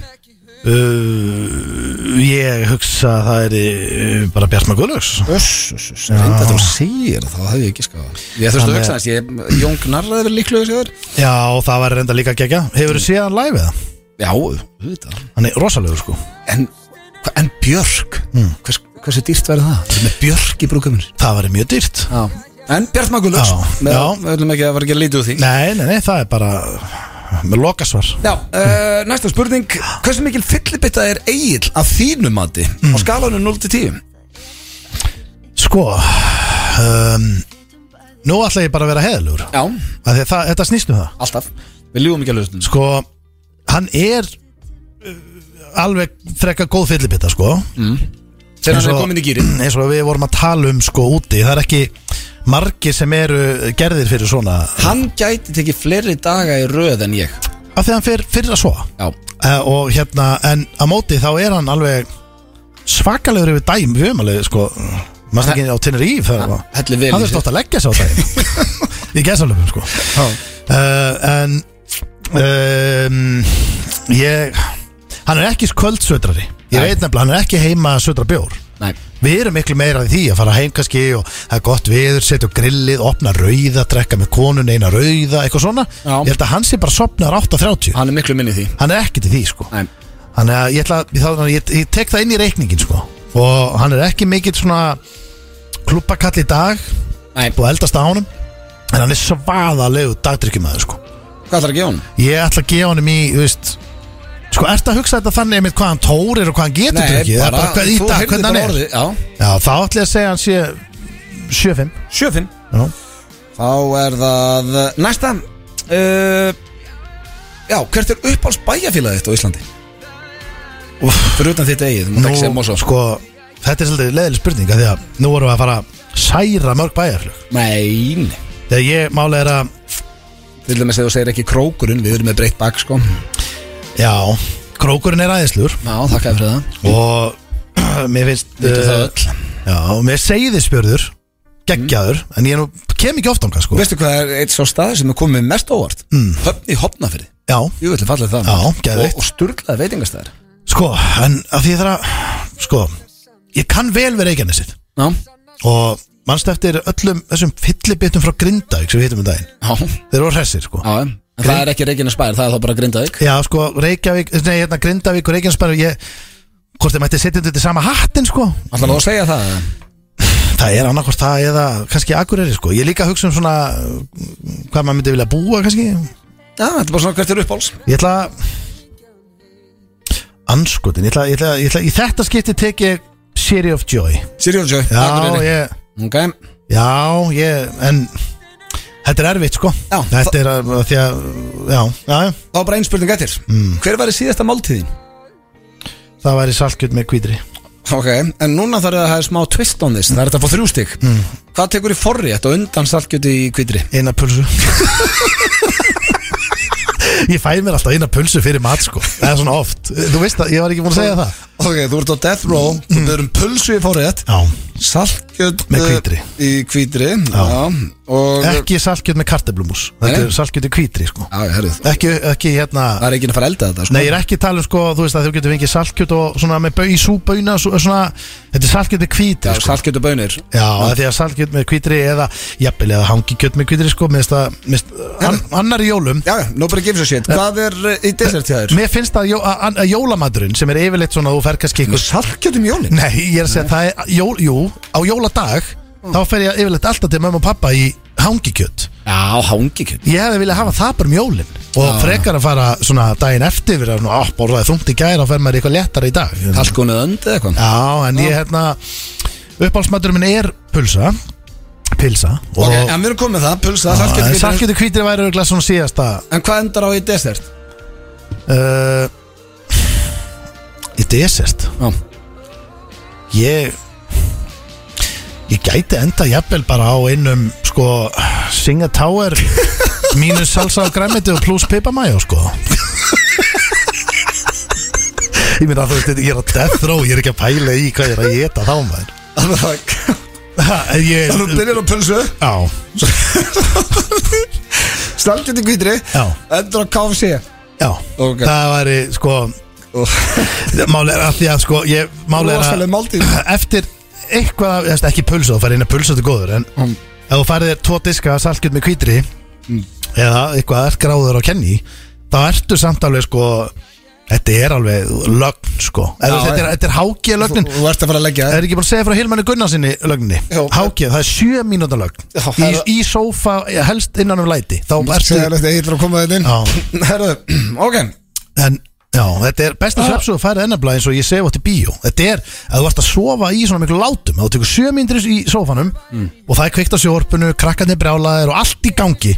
Uh, Ég hugsa að það er uh, bara Bjartmar Guðlaugs. Þetta þú segir það, það hefði ég ekki skáð Ég þurfti að hugsa þess, ég, Jón Gnarraði verið líklega sér Já, það var reynda líka gegja Hefur þú séð hann live eða? Já, auðvitað. Hann er rosalegur sko. En, en Björk, Hmm. hvers, hversu dýrt verður það? Það er með Björk í brúköpinu Það var mjög dýrt. Já. En Bjart Magulus Já, Við ætlum ekki að vera ekki að lítið úr því. Nei, nei, nei, það er bara með lokasvar. Já, uh, næsta spurning. Hversu mikil fyllibitta er Egil að þínu mati á skalanum 0 til 10? Sko um, Nú ætla ég bara að vera heðlugur Já, Þetta snýst um það. Alltaf. Við ljúum ekki að lustum Sko, hann er uh, alveg frekka góð fyllibitta sko. Þegar Eins hann er komin í gýrin eins og við vorum að tala um sko úti. Það er ekki margir sem eru gerðir fyrir svona Hann gæti tekið fleiri daga í röð en ég. Af því að hann fyrir, fyrir að svo Já, uh, og hérna, en á móti þá er hann alveg svakalegur yfir dæm við höfum alveg sko maður ekki á þegar var hellir vel hann er stótt að leggja sig á dæm [LAUGHS] í gesalöfum sko. Uh, en um, ég hann er ekki kvöldsötrari ég veit nefnilega, hann er ekki heima sötra bjór Nei, Við erum miklu meira því að fara heim kannski og það er gott viður, setja grillið, opna rauða, drekka með konun eina rauða, eitthvað svona. Já. Ég held að hann sé bara sopnar 8.30. hann er miklu minni því Hann er ekkert í því, sko. Nei, Þannig að ég, ætla, þá, ég, ég tek það inn í reikningin, sko. Og hann er ekki mikill svona klubbakall í dag, Nei. að eldast á honum, en hann er svaðalegu dagdrykkjumæður, sko. hvað ætlar að gefa hann? Ég ætla að gefa honum í, þú veist, sko, ertu að hugsa þetta þannig einmitt hvað hann tórir og hvað hann getur drukkið? Það er bara í þú dag, hann bara orðið, Já, Já, þá ætla ég að segja hann sé 7-5 sjöfinn Já, Þá er það næsta. Uh, Já, hvert er uppáhalds bæjarfélagið þitt á Íslandi? Úf, fyrir utan þitt eigið, þú mátt ekki segja Mosó sko, þetta er svolítið leðileg spurning af Því að nú vorum við að fara að særa mörg bæjarflug. Nei, nei. Þegar ég máli er að til dæmis þegar þú segir ekki krókurinn Við erum með breytt bak, sko Já, krókurinn er aðeinslur Já, þakkaði fyrir það. Og [CLEARS THROAT] mér finnst Vitum það uh, öll. Já, og mér segi þið spjörður Geggjaður, en ég nú kem ekki oft ánga sko. Veistu hvað er eitt svo stað sem er komið mest óvart? Mm. Höfn í Hopnafyrði Já, Jú, ætli fallið það. Já, maður. geðveikt. Og, og sturglaði veitingastæðar sko, en af því ég þarf að Sko, ég kann vel við Reykjanesið. Já, Og mannst eftir öllum þessum fyllibittum frá Grindavík sem við hittum um daginn? Já, Þeir eru hressir sko. Já en Það er ekki Reykjanes bær, það er þá bara Grindavík? Já, sko, Reykjavík, nei, hérna Grindavík og Reykjanesbæri ég, hvort þið mætti setja þetta í sama hattin, sko. Ætlar þú að segja það? Það er annarkvort það eða kannski Akureyri, sko. Ég er líka að hugsa um svona hvað maður myndi vilja búa, kannski. Já, þetta er bara svona hvert er uppáls Ég ætla Anskotin, ég ætla, ég ætla, ég ætla Í þetta skipti tek ég City of Joy. Sirius Joy Já, Akureyri. ég, Ok, já, ég En þetta er erfitt, sko. Já, Þetta er að, því að, já, já, já. Þá bara einn spurning eftir. Mm. Hver var í síðasta máltíðin? Það væri salkjöld með kvítri Ok, en núna þarf það að hafa smá twist on this. Það er þetta að fá þrjú stygg Mm. Hvað tekur í forrétt og undan salkjöti í kvítri? Eina pulsu. [LAUGHS] Ég fæ mér alltaf eina pulsu fyrir mat sko. Það er svona oft. Þú veist að ég var ekki búin að segja það Ok, þú ert á death row. Þú Mm. byrjum pulsu í Já. Salkjöt Með hvítri. Í hvítri. Já, og Ekki salkjöld með karteblumús er salkjöld í hvítri sko. Ekki, ekki hérna Það er ekki að fara að elda þetta sko. Nei, ég er ekki að tala um sko Þú veist að þú getur fengið salkjöld og svona með bau í svo- Svona Þetta er salkjöld með Já, hvítri sko. salkjöt og bönir Já, því að salkjöld með hvítri eða eða hangikjöld með hvítri sko það mér finnst- an, Annar í jólum. Já, já, nobody gives a shit. Hvað er uh, í dessert hjá þér? Mér finnst jó, að, að jólamadurinn Sem er yfirleitt svona Þú fer kannski einhver Salkjöt um jólin? Nei, ég er að segja það er jól, Jú, á jóladag þá fer ég yfirleitt alltaf til mömmu og pappa í hangikjöt. Já, hangikjöld Ég hefði viljað hafa það bara um jólin Og frekar að fara svona daginn eftir Við erum að borðaði þungt í gæra og fer maður eitthvað léttara í dag. Halkónuð önd eða eitthvað. Já, en ég hérna Uppáhaldsmaturinn minn er pulsa Pilsa og, Ok, já, mér erum komið með það, pulsa, Já, en saltkjöld saltkjötu hvítri væri örugglega svona síðasta En hvað endar á í desert? uh, Í desert Já. Ég Ég gæti enda jafnvel bara á einum Sko Singa Tower [LAUGHS] Mínus salsa og græmiti og pluss pipamæjó sko. Ég meina þú veist Ég er á death row Ég er ekki að pæla í hvað ég er að geta þá maður. Þannig að ég, þú byrjar á pulsu. Já, Saltkjöld í hvítri Já. Endur á KFC já. Ok. Það væri sko [LAUGHS] Mál er að því að sko ég, Mál er Rosaleg að máltíð. [CLEARS THROAT] Eftir eitthvað, þess, ekki pulsu Þú færði inn að pulsu þetta góður En Mm. ef þú færði þér tvo diska saltkjöld með hvítri Mm. Eða eitthvað er gráður á kenni Þá ertu samt alveg sko Þetta er alveg lögn sko Eða, Já, þetta, er, já. þetta er hákið lögnin Þú ert að fara að leggja Er ekki bara að segja frá Hilmanni Gunnarsinni lögninni Jó. Hákið, það er sjö mínúta lögn Já, í, það er- í sófa, helst innan um læti Þá ertu Segðalegt að eitthvað að koma þetta inn Já. [CLEARS THROAT] Herðu, [CLEARS THROAT] ok En já, þetta er besta ah. svepsu að færa ennabla eins og ég sef átt í bíó Þetta er að þú varst að sofa í svona miklu látum að þú tekur sjö myndir í sófanum Mm. og það er kveikt á sjórpunu, krakkarnir brjálaðir og allt í gangi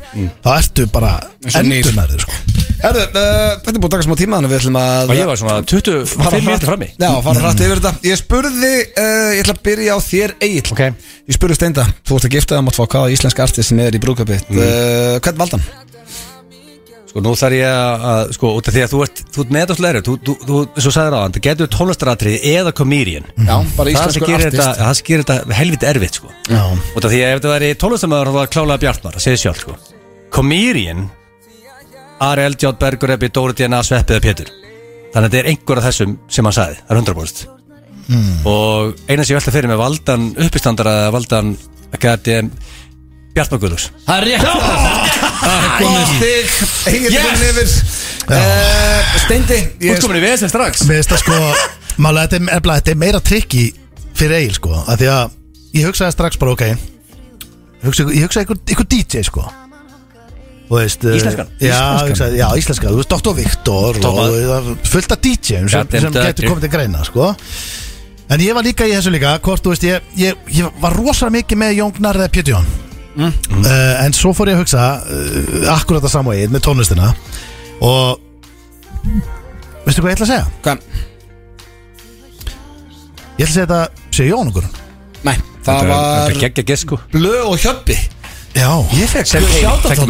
þá ertu bara Eins og nýr. endur með þér sko. Herðu, uh, þetta er búin að taka smá tíma Þannig við ætlum að Og ég var svona 25 fara minútur frammi Já, fara hrætt yfir þetta Ég spurði, uh, ég ætla að byrja á þér Egil Ok. Ég spurði Steinda, þú ert að gifta það mátt fá hvaða íslenska artist sem er í brúðköpið mm. uh, Hvern valdan? Sko nú þarf ég að, að sko, út af því að þú ert, þú ert með þetta slæri, þú, þú, þú, svo sagðir á hann, það getur tónlistaratrið eða komedian. Já, bara Það sem íslensku gerir artist þetta, það sem gerir þetta helviti erfitt, sko. Já, Út af því að ef þetta væri tónlistamöður, þá var klálega Bjartmar, það segir sjálf, sko. Komedian, Ari Eldjátt, Bergur Ebbi, Dóri DNA, Sveppi eða Pétur. Þannig að þetta er einhver af þessum sem hann sagði, það er 100%. Og eina sem ég velta fyrir með valdan uppistandara, valdan. Það er komið stig Egil er Yes! komin yfir uh, Steindi Þú ert komin í vesen strax. mér finnst það sko málega þetta er, efla, þetta er meira trikki fyrir Egil sko, að því að ég hugsaði strax bara ok hugsa, ég hugsaði ykkur, ykkur DJ sko Þú veist, eh, Íslenskan? Já, Íslenskan? Hugsaði, já íslenska, þú veist Dr. Viktor fullt af DJ-um sem, sem getur komið til greina sko. En ég var líka í þessu líka hvort, þú veist, ég, ég, ég var rosalega mikið með Jón Gnarr eða Pétur Jón Mm. uh, En svo fór ég að hugsa uh, akkurat að samvægið með tónlistina og veistu hvað ég ætla að segja? Hvað? Ég ætla að segja þetta sé Jón okkur Nei, það var sko. Blö og Hjöppi Já, Ég fekk við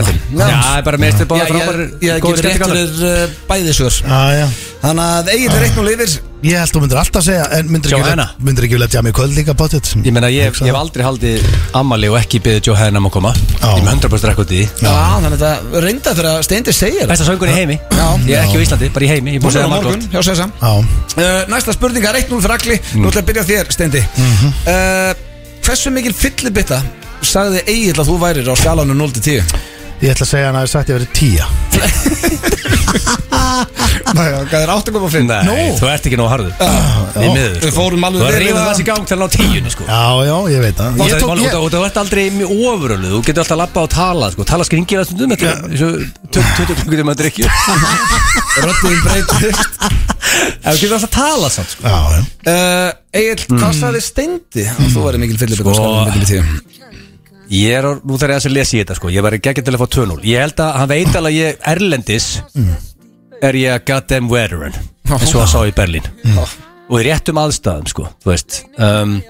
þinn. Já, er bara meðstu báða frábæri Ég hef gefið rétt fyrir uh, bæði svör já, já Þannig að Egil er eitt nú lifir. Ég held þú myndir alltaf segja En myndir ekki, Johanna. vilja- myndir ekki vilja tjá mig kvöld líka báttið Ég meina, ég, ég hef aldrei haldið ammali og ekki beðið Joe Hennam að koma. Ég er með 100% rekord í því. Já, þannig að þetta reynda fyrir að Steindi segja Besta söngur í heimi. Já. Ég er ekki á Íslandi, bara í heimi Ég er búin að segja morgun, margótt hjá Sessa Já, uh, Næsta spurning er 1-0 fyrir Agli. Nú ætla að byrja á þér, Steindi. Uh, Hversu mikil fyllibitta sagði Egil að þú værir á skalanum 0-10? Ég ætla að segja hann að það sagt ég verið tíja Næja, hvað er 8,5? Nei, þú ert ekki nóg harður. Í miður Við fórum alveg Þú er það. þessi gang til að ná tíunni sko. Já, já, ég veit það. Og það- það- þú ert aldrei mjög ofurölu Þú getur alltaf að labba og tala sko. Tala skringið að stundum er og 20 klukkutum að drikju [LAUGHS] Röddum breytist En þú getur alltaf að tala samt sko. já, já. Uh, Egil, hvað sagði Steindi? Þú væri mikil fyllibitta Ég er, á- nú þarf ég að lesa í þetta sko Ég var ekki til að fá 2-0 Ég held að hann veit alveg að ég Erlendis Er ég að goddamn veteran eins og að sá í Berlín. Og í réttum aðstæðum sko Þú veist. Um,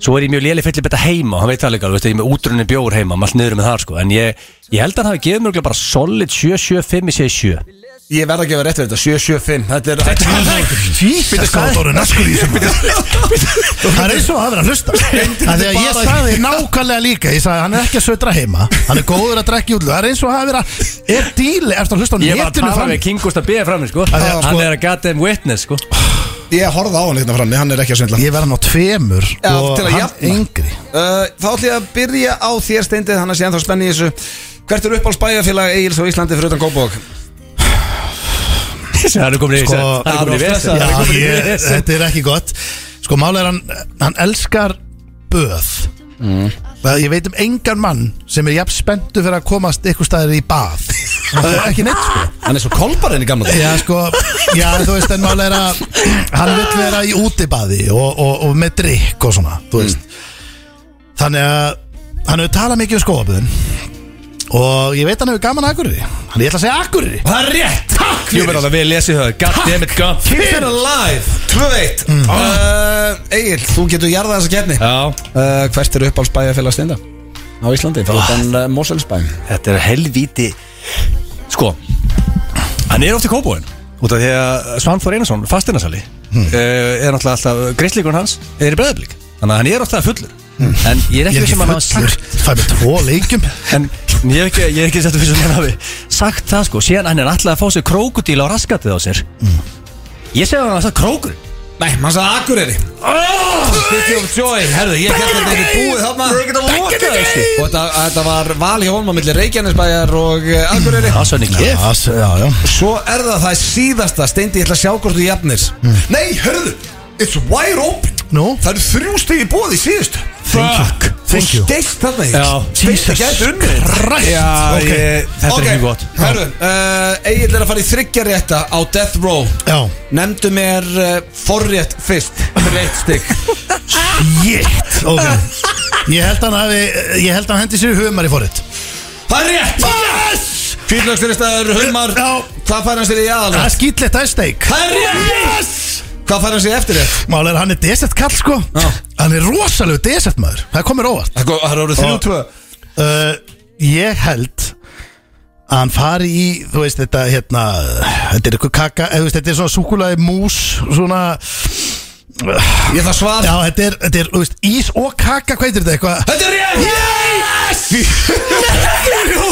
Svo er ég mjög léli fyllið betta heima Hann veit það líka, þú veist, ég er með útrunni bjór heima Maður niður með það sko. En ég, ég held að hann hafi gefið örugglega bara solid 7-7-5 í 7-7 Ég verð að gefa rétt við þetta, 7-7-5 Þetta er þessum Það er eins og að vera að hlusta Það því að ég sagði nákvæmlega líka Ég sagði hann er ekki að södra heima Hann er góður að drekja útlu Það er eins og að vera Er díli, ertu að hlusta á Ég var að netinu tala fram með King Gustaf B. fram sko. því að, Hann sko- er að goddamn witness sko. Ég horfði á hann hérna frammi, hann er ekki að svindla Ég verði hann á tveimur Já, Og til að hann jafna. yngri uh, Þá ætlum ég að byrja á þér Steindi Þannig að sé ennþá spenni í þessu Hvert er uppáhaldsbæjarfélag Egils á Íslandi fyrir utan Kópavog? Hann er komin í Sko, vesen Það er komin í ég, vesen. þetta er ekki gott. Sko málega er hann Hann elskar böð. Það- Ég veit um engan mann sem er jafn spenntu fyrir að komast eitthvað staðir í bað. Það er Ekki neitt sko. Hann er svo kolbarinn í gamla dag Já sko, já þú veist en mál er að Hann vill vera í útibaði og, og, og með drikk og svona Þú veist. Þannig að hann hefur talað mikið um skóaböðin Og ég veit hann hefur gaman að Akureyri. Hann ég ætla að segja Akureyri. Það er rétt. Takk Jú, verður alveg vel lesið það God damn it, God Keep it alive. 2-1 Mm. uh, Egil, þú getur jarðað þessa kefni Já, uh, Hvert er uppáhaldsbæjarfélag steinda? Á Íslandi, fyrir utan uh, Moselsbæ þetta er helvíti Sko Hann er oft í kóbóin Út af því að Svanþór Einarsson, fastinasali Hmm. uh, Er náttúrulega alltaf Greislíkurinn hans er í breðablík Þannig að hann er ofta fullur En ég er Hmm. Ég ekki er ekki hafa fullur ég er ekki, ég er ekki sett fyrir sem hann hafi sagt það sko. Síðan hann er alltaf að fá sér krókudíl á raskatið á sér. Ég segi að hann að það krókur. Nei, mann sagði Akureyri? Oh, City of Joy Herðu, ég held að þetta er búið þarna. Ég get að loka þessu. Og þetta, þetta var val hjá honum á milli Reykjanesbæjar og uh, Akureyri. Það er sönni Já, s- já, já. Svo er það það síðasta Steindi, ég ætla að sjá hvort þú jafnir. Nei, hörðu, it's wide open Nú? Það eru þrjú stigi bóð í you. Thank you. Þú steist þarna í. Já. Steindi gæti unnið. Já, Ok. þetta er ekki gott. Hörðu, uh, Egil er að fara í þryggjarétta á Death Row. Já. Nemndu mér uh, forrétt fyrst. Fyrir eitt stygg Jétt Ok. Ég held hann hafi Ég held hann hendi sér humar í forrið Það er rétt. Yes! Kvítlöksturistæður, humar. Hvað fær hann sér í Það er skýtlegt, það er steik Það er rétt Hvað fær hann sér í eftirrétt? Mál er að hann er desert kall sko Já. Hann er rosalegu desert maður Það komir óvart Það er- eru þrjú tvö uh, Ég held að hann fari í, þú veist, þetta hérna, þetta er eitthvað kaka eða, þú veist, þetta er svona súkulaði mús svona, Ég að svara já, þetta er, þetta er, þú veist, ís og kaka, hvað heitir þetta eitthvað? Þetta er rétt Yes!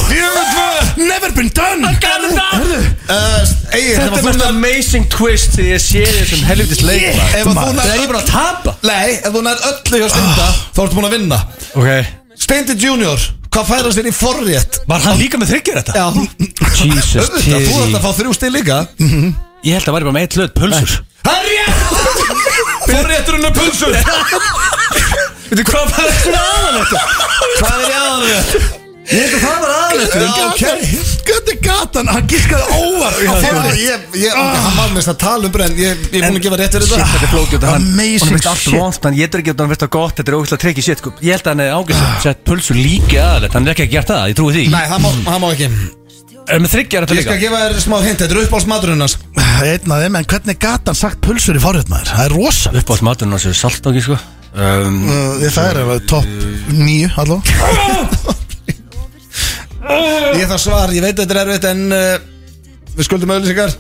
Fjögur tvö. Never been done. Herðu, Uh, Egil, Þetta er ef mest þú nær amazing twist Þegar ég sé þessum helvitis leik Shit, maður. Ef að þú maður. nær Það er ég bara að tapa. Nei, ef þú nær öllu hjá Steinda Þá ertu búin að vinna. Ok. Steindi Junior Hvað fær hann sér í forrétt? Var hann líka með þryggjar þetta? Já. Jesus Auðvitað, þú ert að fá þrjú stil líka. Ég held að væri bara með eitt hlut pulsur. Það er rétt Forrétturinn er pulsur [LAUGHS] Veitu hvað var þetta aðalega? Hvað er í aðalrétt? Ég held að það var ok. Hvernig gatan, hann gískaði óvar Já, ég, ég, ég, ok, hann var mest að tala um brenn Ég ég er búin að gefa rétt fyrir þetta. þetta er flókjótt Amazing Hún veist allt shit. Hann getur ekki að hann veist að gott Þetta er ógæslega treyki shit sko. Ég held að hann er ágæst Sett pulsur líki aðalegt Hann er ekki að gera það Ég trúi því. Nei, það má, ekki. Er Ég skal líka? gefa þér smá hint Þetta er uppáhaldsmaturinn hans. Einn af þeim, en hvernig gatan sagt pulsur í forrið maður? Það er rosalegt. Uppáhalds maturinn hans er saltáki sko um, Uh, Það er alveg topp nýju allavega [LAUGHS] Ég það svar, ég veit þetta er erfitt En uh, við skuldum auðlýsingar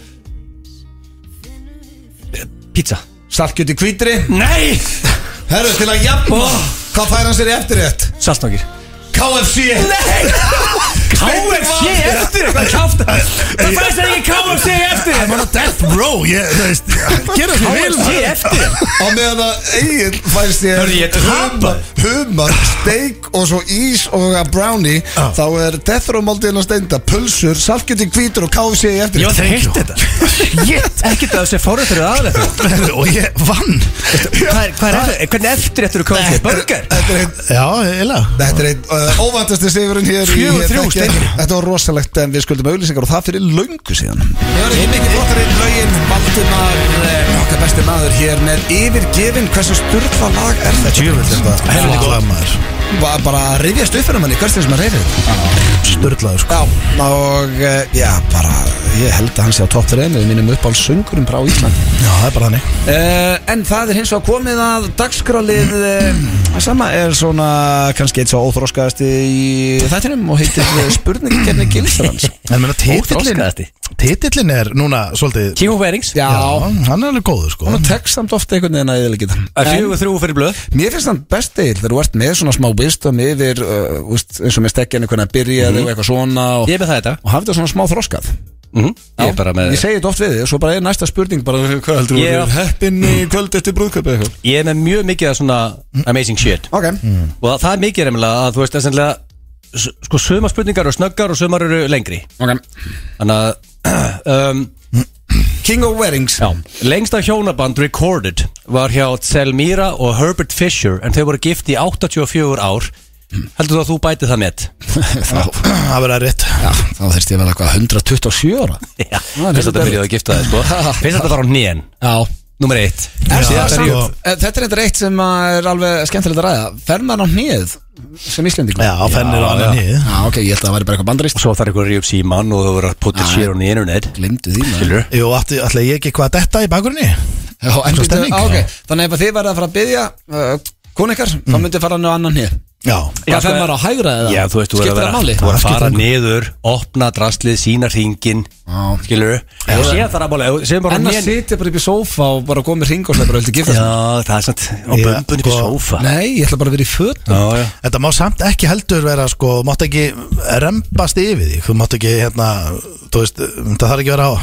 Pizza. Saltkjöt í hvítri. Nei! [LAUGHS] Herru, til að jafna Hvað fær hann sér í eftirrétt? Saltákir KFC [LAUGHS] KFC eftir Hvað kjáft Það fæst það ekki KFC eftir. I'm on a death row. Gera því vil KFC eftir. Á meðan að Egil fæst ég Hörðu, ég tapa. Humar, steik og svo ís og að brownie. Þá er death row máltíðin að steinda. Pulsur, saltkjöt í hvítur og KFC í Ég var það heitt þetta. Ekki það að sé fórið fyrir aðalega Og ég vann. Er, er eftir, hvernig eftir eftir þú KFC? Burger? Þetta er einn Já, eiginlega. Þetta er einn óvæntasti sigurinn hér í- Fjögur, þrjú, þetta- var rosalegt en við skuldum auðlýsingar og það fyrir löngu síðan. Við erum ekki mikið flottari í lögin Valdimar, eh, okkar besti maður hér með yfirgefin Hversu sturla lag er þetta? Þetta. Helviti góð maður Bara, bara að rifjast upp fyrir manni, hversu sem að reyfið þetta Sturlaður sko. Já, og eh, já, bara ég held að hann sé á topp 3 með mínum uppáhalds söngurum frá Íslandi. Já, það er bara þannig. Uh, en það er hins vegar komið að dagskrálið uh, sama er svona kannski eitt svo óþróskaðasti í þættinum og heitir uh, spurningkenni Gilsarans. [LAUGHS] En menna titillin Óþroskaðasti. Titillin er núna svolítið King of Wearings Já, Já, hann er alveg góður sko. Hún tekst samt ofta einhvern veginn að eðalegita Að fjögur þrjú fyrir blöð. Mér finnst hann best eil þegar þú ert með svona smá wisdom yfir uh, úst, eins og með stekkjan hvernig að byrja mm. eitthvað svona og, Ég er með það þetta. og hafði það svona smá þroskað. Mm Ég er bara með Ég segi þetta oft við og svo bara er næsta spurning bara [LAUGHS] hvað heldur Ég þú er heppin í kvöld eftir brúðköpi eitthvað? Ég er með mjög mikið af svona amazing shit. Ok, Og það- er mikið reynilega að þú veist essenlega Sko sumar spurningar eru snöggar og sumar eru lengri. Ok. Þannig að [CLEARS THROAT] um, King of Wearings Já, lengsta hjónaband recorded var hjá Selmira og Herbert Fisher en þau voru gift í 84 ár. Heldur þú að þú bæti það með? [LAUGHS] Þá, Það verður rétt. Já, þá þurfti ég að vera eitthvað 127 ára. Já, fyrst þetta byrjuði að gifta þig sko? [LAUGHS] Fyrst þetta var á nén, Já nummer eitt. Já, sko. eh, Þetta er eitthvað eitt sem að er alveg skemmtilegt að ræða. Fer maður á hnið sem Íslendingur? Já, fennir á annan hið Já, ok, ég held að það væri bara eitthvað bandarist Og svo þarf ykkur að ríða upp síman og þú voru að putta share on the internet Glimdu því maður. Skilur Jú, ætli ég ekki hvað detta í bakgrunni? Já, en Svo býttu, stemning. á, ok. Þannig ef að þið verða að fara að byggja uh, Kún ykkar, þá myndi fara hann á annan hnið Já, Já, Hvað fer sko, maður á hægra eða? Já, þú veist, þú verður að vera Þú að fara niður, opna draslið, sína hringin Já. Skilur Og sé það að að nén sitja bara upp í sófa og bara góða með ring og bara vildi gifta Já, það er sant á Já, bömbunni upp í sko, sófa. Nei, ég ætla bara að vera í föt Já, já. Þetta má samt ekki heldur vera sko, þú mátt ekki rempast yfir því. Þú mátt ekki hérna þú veist, það þarf ekki að vera á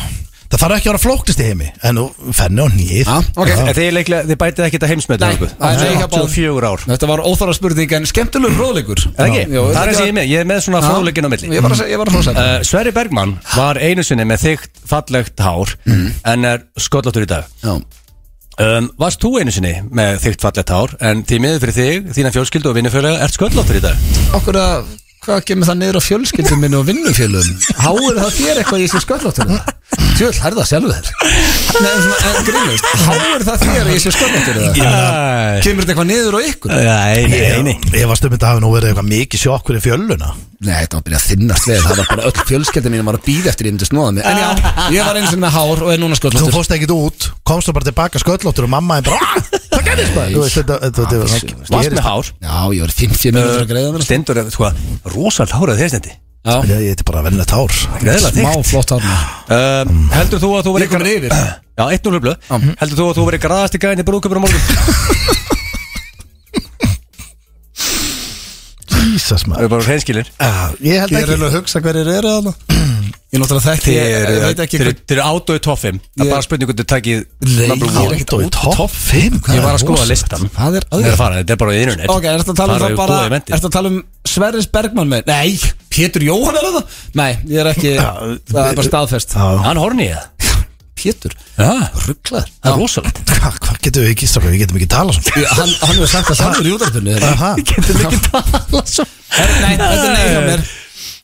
það þarf ekki að vera flóknist í heimi en þú fenni á nýð. En þið, bætið ekki þetta heimsmet Nei, það er nei hjá báðum. 84 ár. Þetta var óþára spurning en skemmtilegur fróðleikur. Er það er og ég er með, ég er með svona fróðleikin á milli. Uh, Sverri Bergmann var einu sinni með þygt fallegt hár en er skolláttur í dag. Já. Um, Varst þú einu sinni með þygt fallegt hár? En því miður fyrir þig, þína fjölskyldu og vinnufjölega ert skolláttur í dag? Okkur að, hvað kemur það niður á fjölskyldum minni og vinnufélum Háur það þér eitthvað í þessu sköllóttur Tjöld, hærða sjálfu þér. Nei, en svona, en grínust Háur það þér í þessu sköllóttur Æ, Kemur þetta eitthvað niður á ykkur? Nei, nei, nei Ég var stömmið að hafa nú verið eitthvað mikið sjokkur í fjölluna. Nei, þetta var að byrja að þinnast við Það var bara öll fjölskyldum mín var að býða eftir ég myndi snóða mig. En já, ég var eins og með hár og er núna Þú sköllóttur fórst ekkit út, komst þú bara tilbaka sköllóttur og mamma er bara "Ah, Hvað gerðist maður? Þú veist, þetta- þetta- þetta- þetta Varst gerist. með hár? Já, ég var 50 minútur að greiða mér. Stendur, sko, rosalt hárað þér stendi Ég heiti bara vennilegt hár smá flott hár um, Heldur þú að þú er verið yfir. Já, eitt núl blöð Heldur þú að þú verið graðast í gæðin í brúðköpur á morgun? [LAUGHS] Jesus Það maður er bara hreinskilir Ah, Ég held Ég er ekki. reyna að hugsa hverjir eru það [CLEARS THROAT] Ég náttúrulega þekki, ég, veit ekki Þeir eru átó í topp 5 Það er bara spurning hvernig þú takið Nei, ég er ekkert Átó í út topp topp 5 Ég var að skoða listan Það er Það er að fara, þetta er bara í internet. Ok, er þetta að tala um það í bara. Er þetta að tala um Sverris Bergman með Nei, Pétur Jóhann er það Nei, ég er ekki Það er bara staðfest. Hann horni ég [LAUGHS] Pétur, Já, rugglaður það er rosalegt. Hvað hva getum við ekki við getum ekki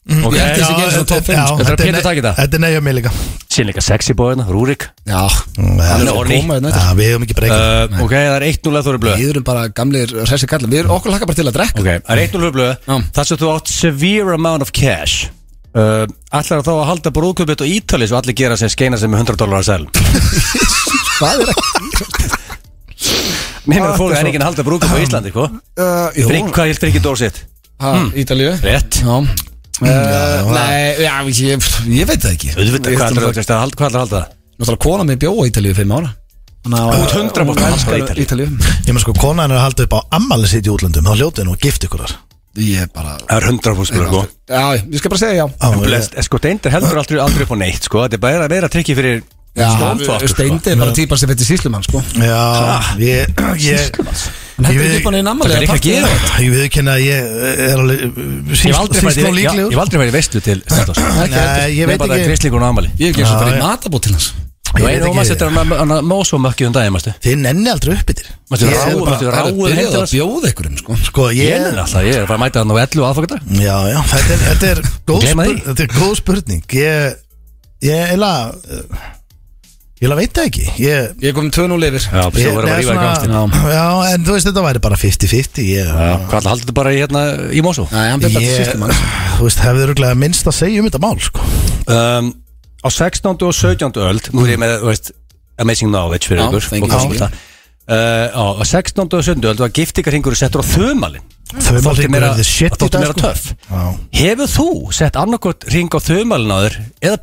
tala svona Hann, hann hefur sagt það samur í útarpunni Aha. Getur ekki tala svo Nei, þetta er nei hjá mér Ok, Ég held þessi ekki eins og topp 5 já, sko. Þetta er þetta Pétur nei- takið það. Þetta er neyja mig líka. Síðan líka sexy boyna, Rúrik. Já, Mm, hann ja, er horny. að koma hérna Já, við hefum ekki breyka. Uh, Ok, það er 1-0 að þú eru blöð. Við erum bara gamlir hressi kallar Við erum okkur lakka bara til að drekka. Ok, það er 1-0 blöð. Já. Það sem þú átt severe amount of cash uh, Ætlar þá að halda brúðköpit og ítali svo allir gera sem skeina sem með 100 dólar að sel? [LAUGHS] Hvað er ekki Mér meina fólk er ekki að halda brúðköp á Íslandi, sko. Uh, Frikk, hvað er Frikki Dórsett? ha, Ítalíu. Rétt. Já Uh, nei, já, ég, ég veit það ekki Auðvitað, Ég hvað bara- þú að halda- að halda það? Náttúrulega kona mér bjóa í Ítalíu í fimm ára Þannig að Þú ert 100% hún elskar elskar Ítalíu. Ég með sko, konan er að halda upp á ammali sitt í útlöndum þá hljótið nú að gift ykkur þar Ég er bara Það er 100 sko Já, ég skal bara segja já blest, sko, Steindir heldur aldrei, upp á neitt, sko Þetta er bara að vera trikki fyrir Já. Steindi er bara típar sem veitir síslumann sko. Já, ég ég, Hann Ég heldur veit- ekki upp hann í Það er ekki að gera þetta. Ég við kynna að ég er alveg Ég í- og já, ég líklegur hef aldrei farið í veistlu til Nei, ég veit bara ekki Kristlingur og Amali Ég hef ekki eins og Já, bara í matabót til hans. Og Ég veit ekki- að um Þið nenni aldrei upp yfir Mástu Ég er ráðu, bara- mástu Það er ráðu byrjað að bjóða ykkurum sko. Sko, Ég ég er alltaf, ég er að fara að mæta hann á 11 aðfokkata Já, já, þetta er, þetta er, góð, þetta er spurning. Ég, ég Ég veit það ekki Ég, Ég kom tvö nú lifir Já, ég verður að rífa í gangstin svona- Já, en þú veist, þetta væri bara 50-50 Ég, Hvað ætla haldið þetta bara í hérna í Mósó? Nei, hann byrjað til ég síslumann þú veist, hefði öruglega minnst að segja um þetta mál, sko um, Á 16. og 17. öld Nú er ég með, þú veist, amazing knowledge fyrir Já, ykkur thank og you. fólksmynda. Uh, á, á 16. og 17. öld var giftingarhingur settur á þumalinn Þumalhringur er the shit í dag, sko. töff Já. Hefur þú sett annarkvort ring á þér eða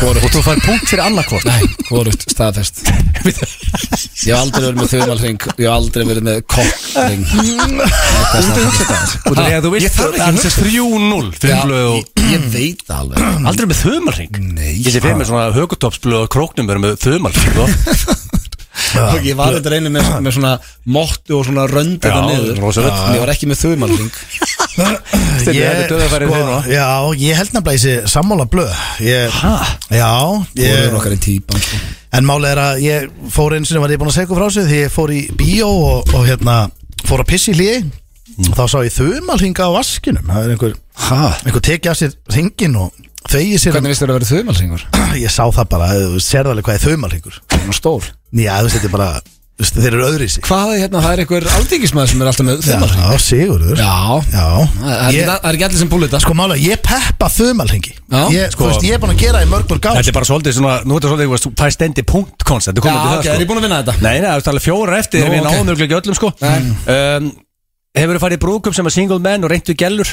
hvorugt. og þú fær punkt fyrir annarkvort Nei, hvorugt, staðfest [LAUGHS] Ég hef aldrei verið með þumalring Ég hef aldrei verið með [LAUGHS] að þú Ég þarf ekki er 3-0 fyrir blöð og ég, veit það alveg Aldrei með þumalring Nei. Ég sé fyrir með svona högutopsblöð og króknum verið með þumalring sko. [LAUGHS] Og ég var þetta einu með, með svona Mottu og svona rönd þetta niður. En Ég var ekki með þinn [LAUGHS] og- Já, ég held nefnilega þessi sammála blöð. Ha? Já, Ég sko. en málið er að ég fór einu sinni var ég búin að segja frá sig því ég fór í bíó og, og hérna fór að pissi hlýi og þá sá ég þumalhinga á vaskinum. Það er einhver, einhver tekið af sér hringin og þegi sér Hvernig veistu þetta að vera þumalringur? ég sá það bara, þú sérðu alveg hvað er þumalhingur Svona stór já, þú veist, þetta er bara, þú veist, þeir eru öðri sig Hvað er hérna, það er einhver aldingismæður sem er alltaf með já, þumalring já, sigurður Já já. Það er, Ég- það er ekki allir sem þetta sko mála, ég peppa þumalhingi Já. ég, sko, veist, ég er búin að gera það í mörg mörg ár Þetta er bara svolítið svona, nú er þetta svolítið, þú veist, það er stendi punkt koncept, þú Já, til ok, það er sko ég búin að vinna þetta? Nei, nei, það er alveg fjóra eftir, Nú, við ok. náðum okay. ekki öllum sko um, Hefur þú farið í brúkum sem er single man og reyndu gælur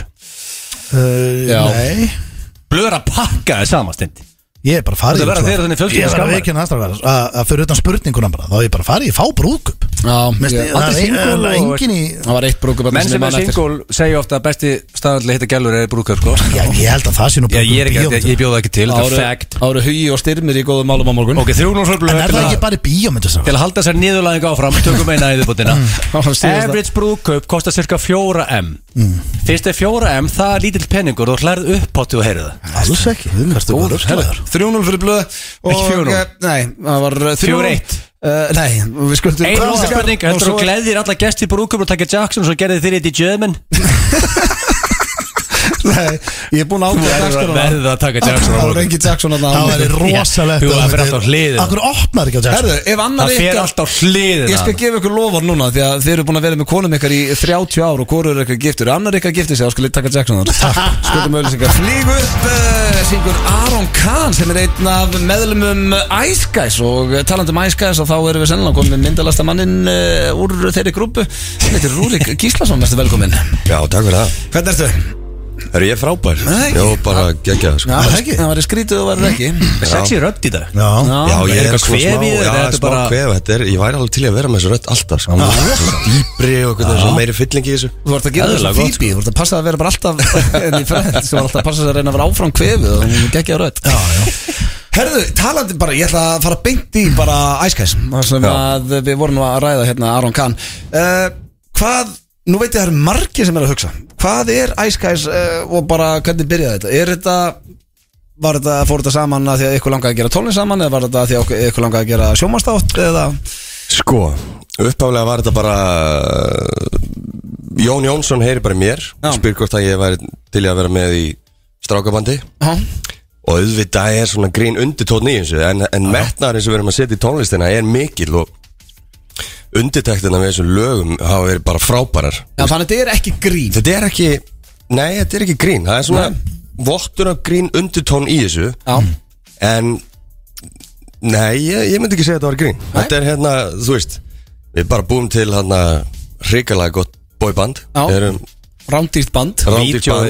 uh, Já. nei Blöður að pakka þið sama stendi Ég er bara farið Þetta verða þeir þannig fjölskyldu Ég að skammar. veikina aðstæðar að að fyrir utan spurninguna bara þá er ég bara farið í fá brúðkup Já, Mér ég- Það Aldrei er single ein- og- engin í Það var eitt brúkup Menn sem er single segja ofta að besti staðalli hitta gælur er brúkar sko. Já, ég held að það sé nú Já, ég er ekki, ég, ég bjóða ekki til, þetta er fact. Áru hugi og styrmir í góðum málum á morgun. Ok, þrjúnum En er það ekki bara í bíómyndu Til að halda sér niðurlæðing áfram, tökum eina í þiðbútina [LAUGHS] Síðasta. Average brúðkaup kostar cirka 4M Fyrst er 4M, það er lítill penningur og hlærð uppáttu og heyrðu það. Alls ekki, þú kannst þú bara rösklegar 3-0 fyrir blöð og, Ekki 4-0. eh, Nei, það var 4-1. Uh, nei, við skuldum Einu spurning, og heldur þú gleðir alla gesti í brúðkaup og taka Jackson svo gerði þið þetta í German [LAUGHS] Nei, ég er búin að ákveða dagskrárna. verðið að taka Jackson á Það var morgun. engi Jackson þarna á Það væri rosalegt Jú, það fer alltaf á hliðina. Akkur opnar ekki á Jackson? Herðu, ef annar Það fer alltaf hliðina. Ég skal gefa ykkur lofar núna því að þið eru búin að vera með konum ykkar í 30 ár og hvorur er ykkar giftur. Annar ykkar giftir sig, þá skal ég taka Jackson þar Skuldum auðlýsingar Flýg upp, uh, syngur Aron Kahn sem er einn af meðlumum Ice Guys og eh, talandi um Ice Guys og þá erum við sennilega komið með myndalasta mannin uh, úr þeirri grúpu. Þetta er Rúrik Gíslason, verður velkomin Já, takk fyrir það. Hvernig ertu? Er ég frábær? Nei. Já, bara geggjað sko. það ekki. Það var skrítið og verður ekki. Sexy rödd í dag. Já, Já, er ég er eitthvað svona kvef smá í þér, Já, eða þetta smá bara- kvef Þetta er, ég væri alveg til að vera með þessu rödd alltaf sko. Svona Dýpri og eitthvað meiri fylling í þessu. Þú vart að gera þessu gott, fíbi Þú vart að passa að vera bara alltaf [LAUGHS] En í fredd Þú vart alltaf að passa að reyna að vera áfram kvefið Og hún geggja rödd. Já, já. Herðu, talandi bara, ég ætla að fara beint í bara Æskæs Það sem Já. að við vorum að ræða hérna Aron Kahn. Uh, Hvað, nú veit ég að það eru margir sem er að hugsa Hvað er Æskæs uh, og bara hvernig byrjaði þetta? Er þetta, var þetta, fór þetta saman að því að ykkur langaði að gera tónlist saman Eða var þetta að því að ykkur langaði að gera sjómastátt Eða, Sko, uppáflega var þetta bara Jón Jónsson heyri bara mér Já. Spyr hvort að ég væri til að vera með í strákabandi já, Og auðvitað er svona grín undirtótt í þessu En, en metnaðurinn sem við erum að setja í tónlistina er mikil Og undirtektina við þessum lögum hafa verið bara frábærar. Já þannig að þetta er ekki grín. Þetta er ekki, nei þetta er ekki grín. Það er svona vottur af grín undirtón í þessu. Já, En Nei, ég, ég myndi ekki segja að þetta var grín. Þetta er hérna, þú veist Við bara búum til hérna Hrikalega gott boyband. Já. Við erum rándýrt band.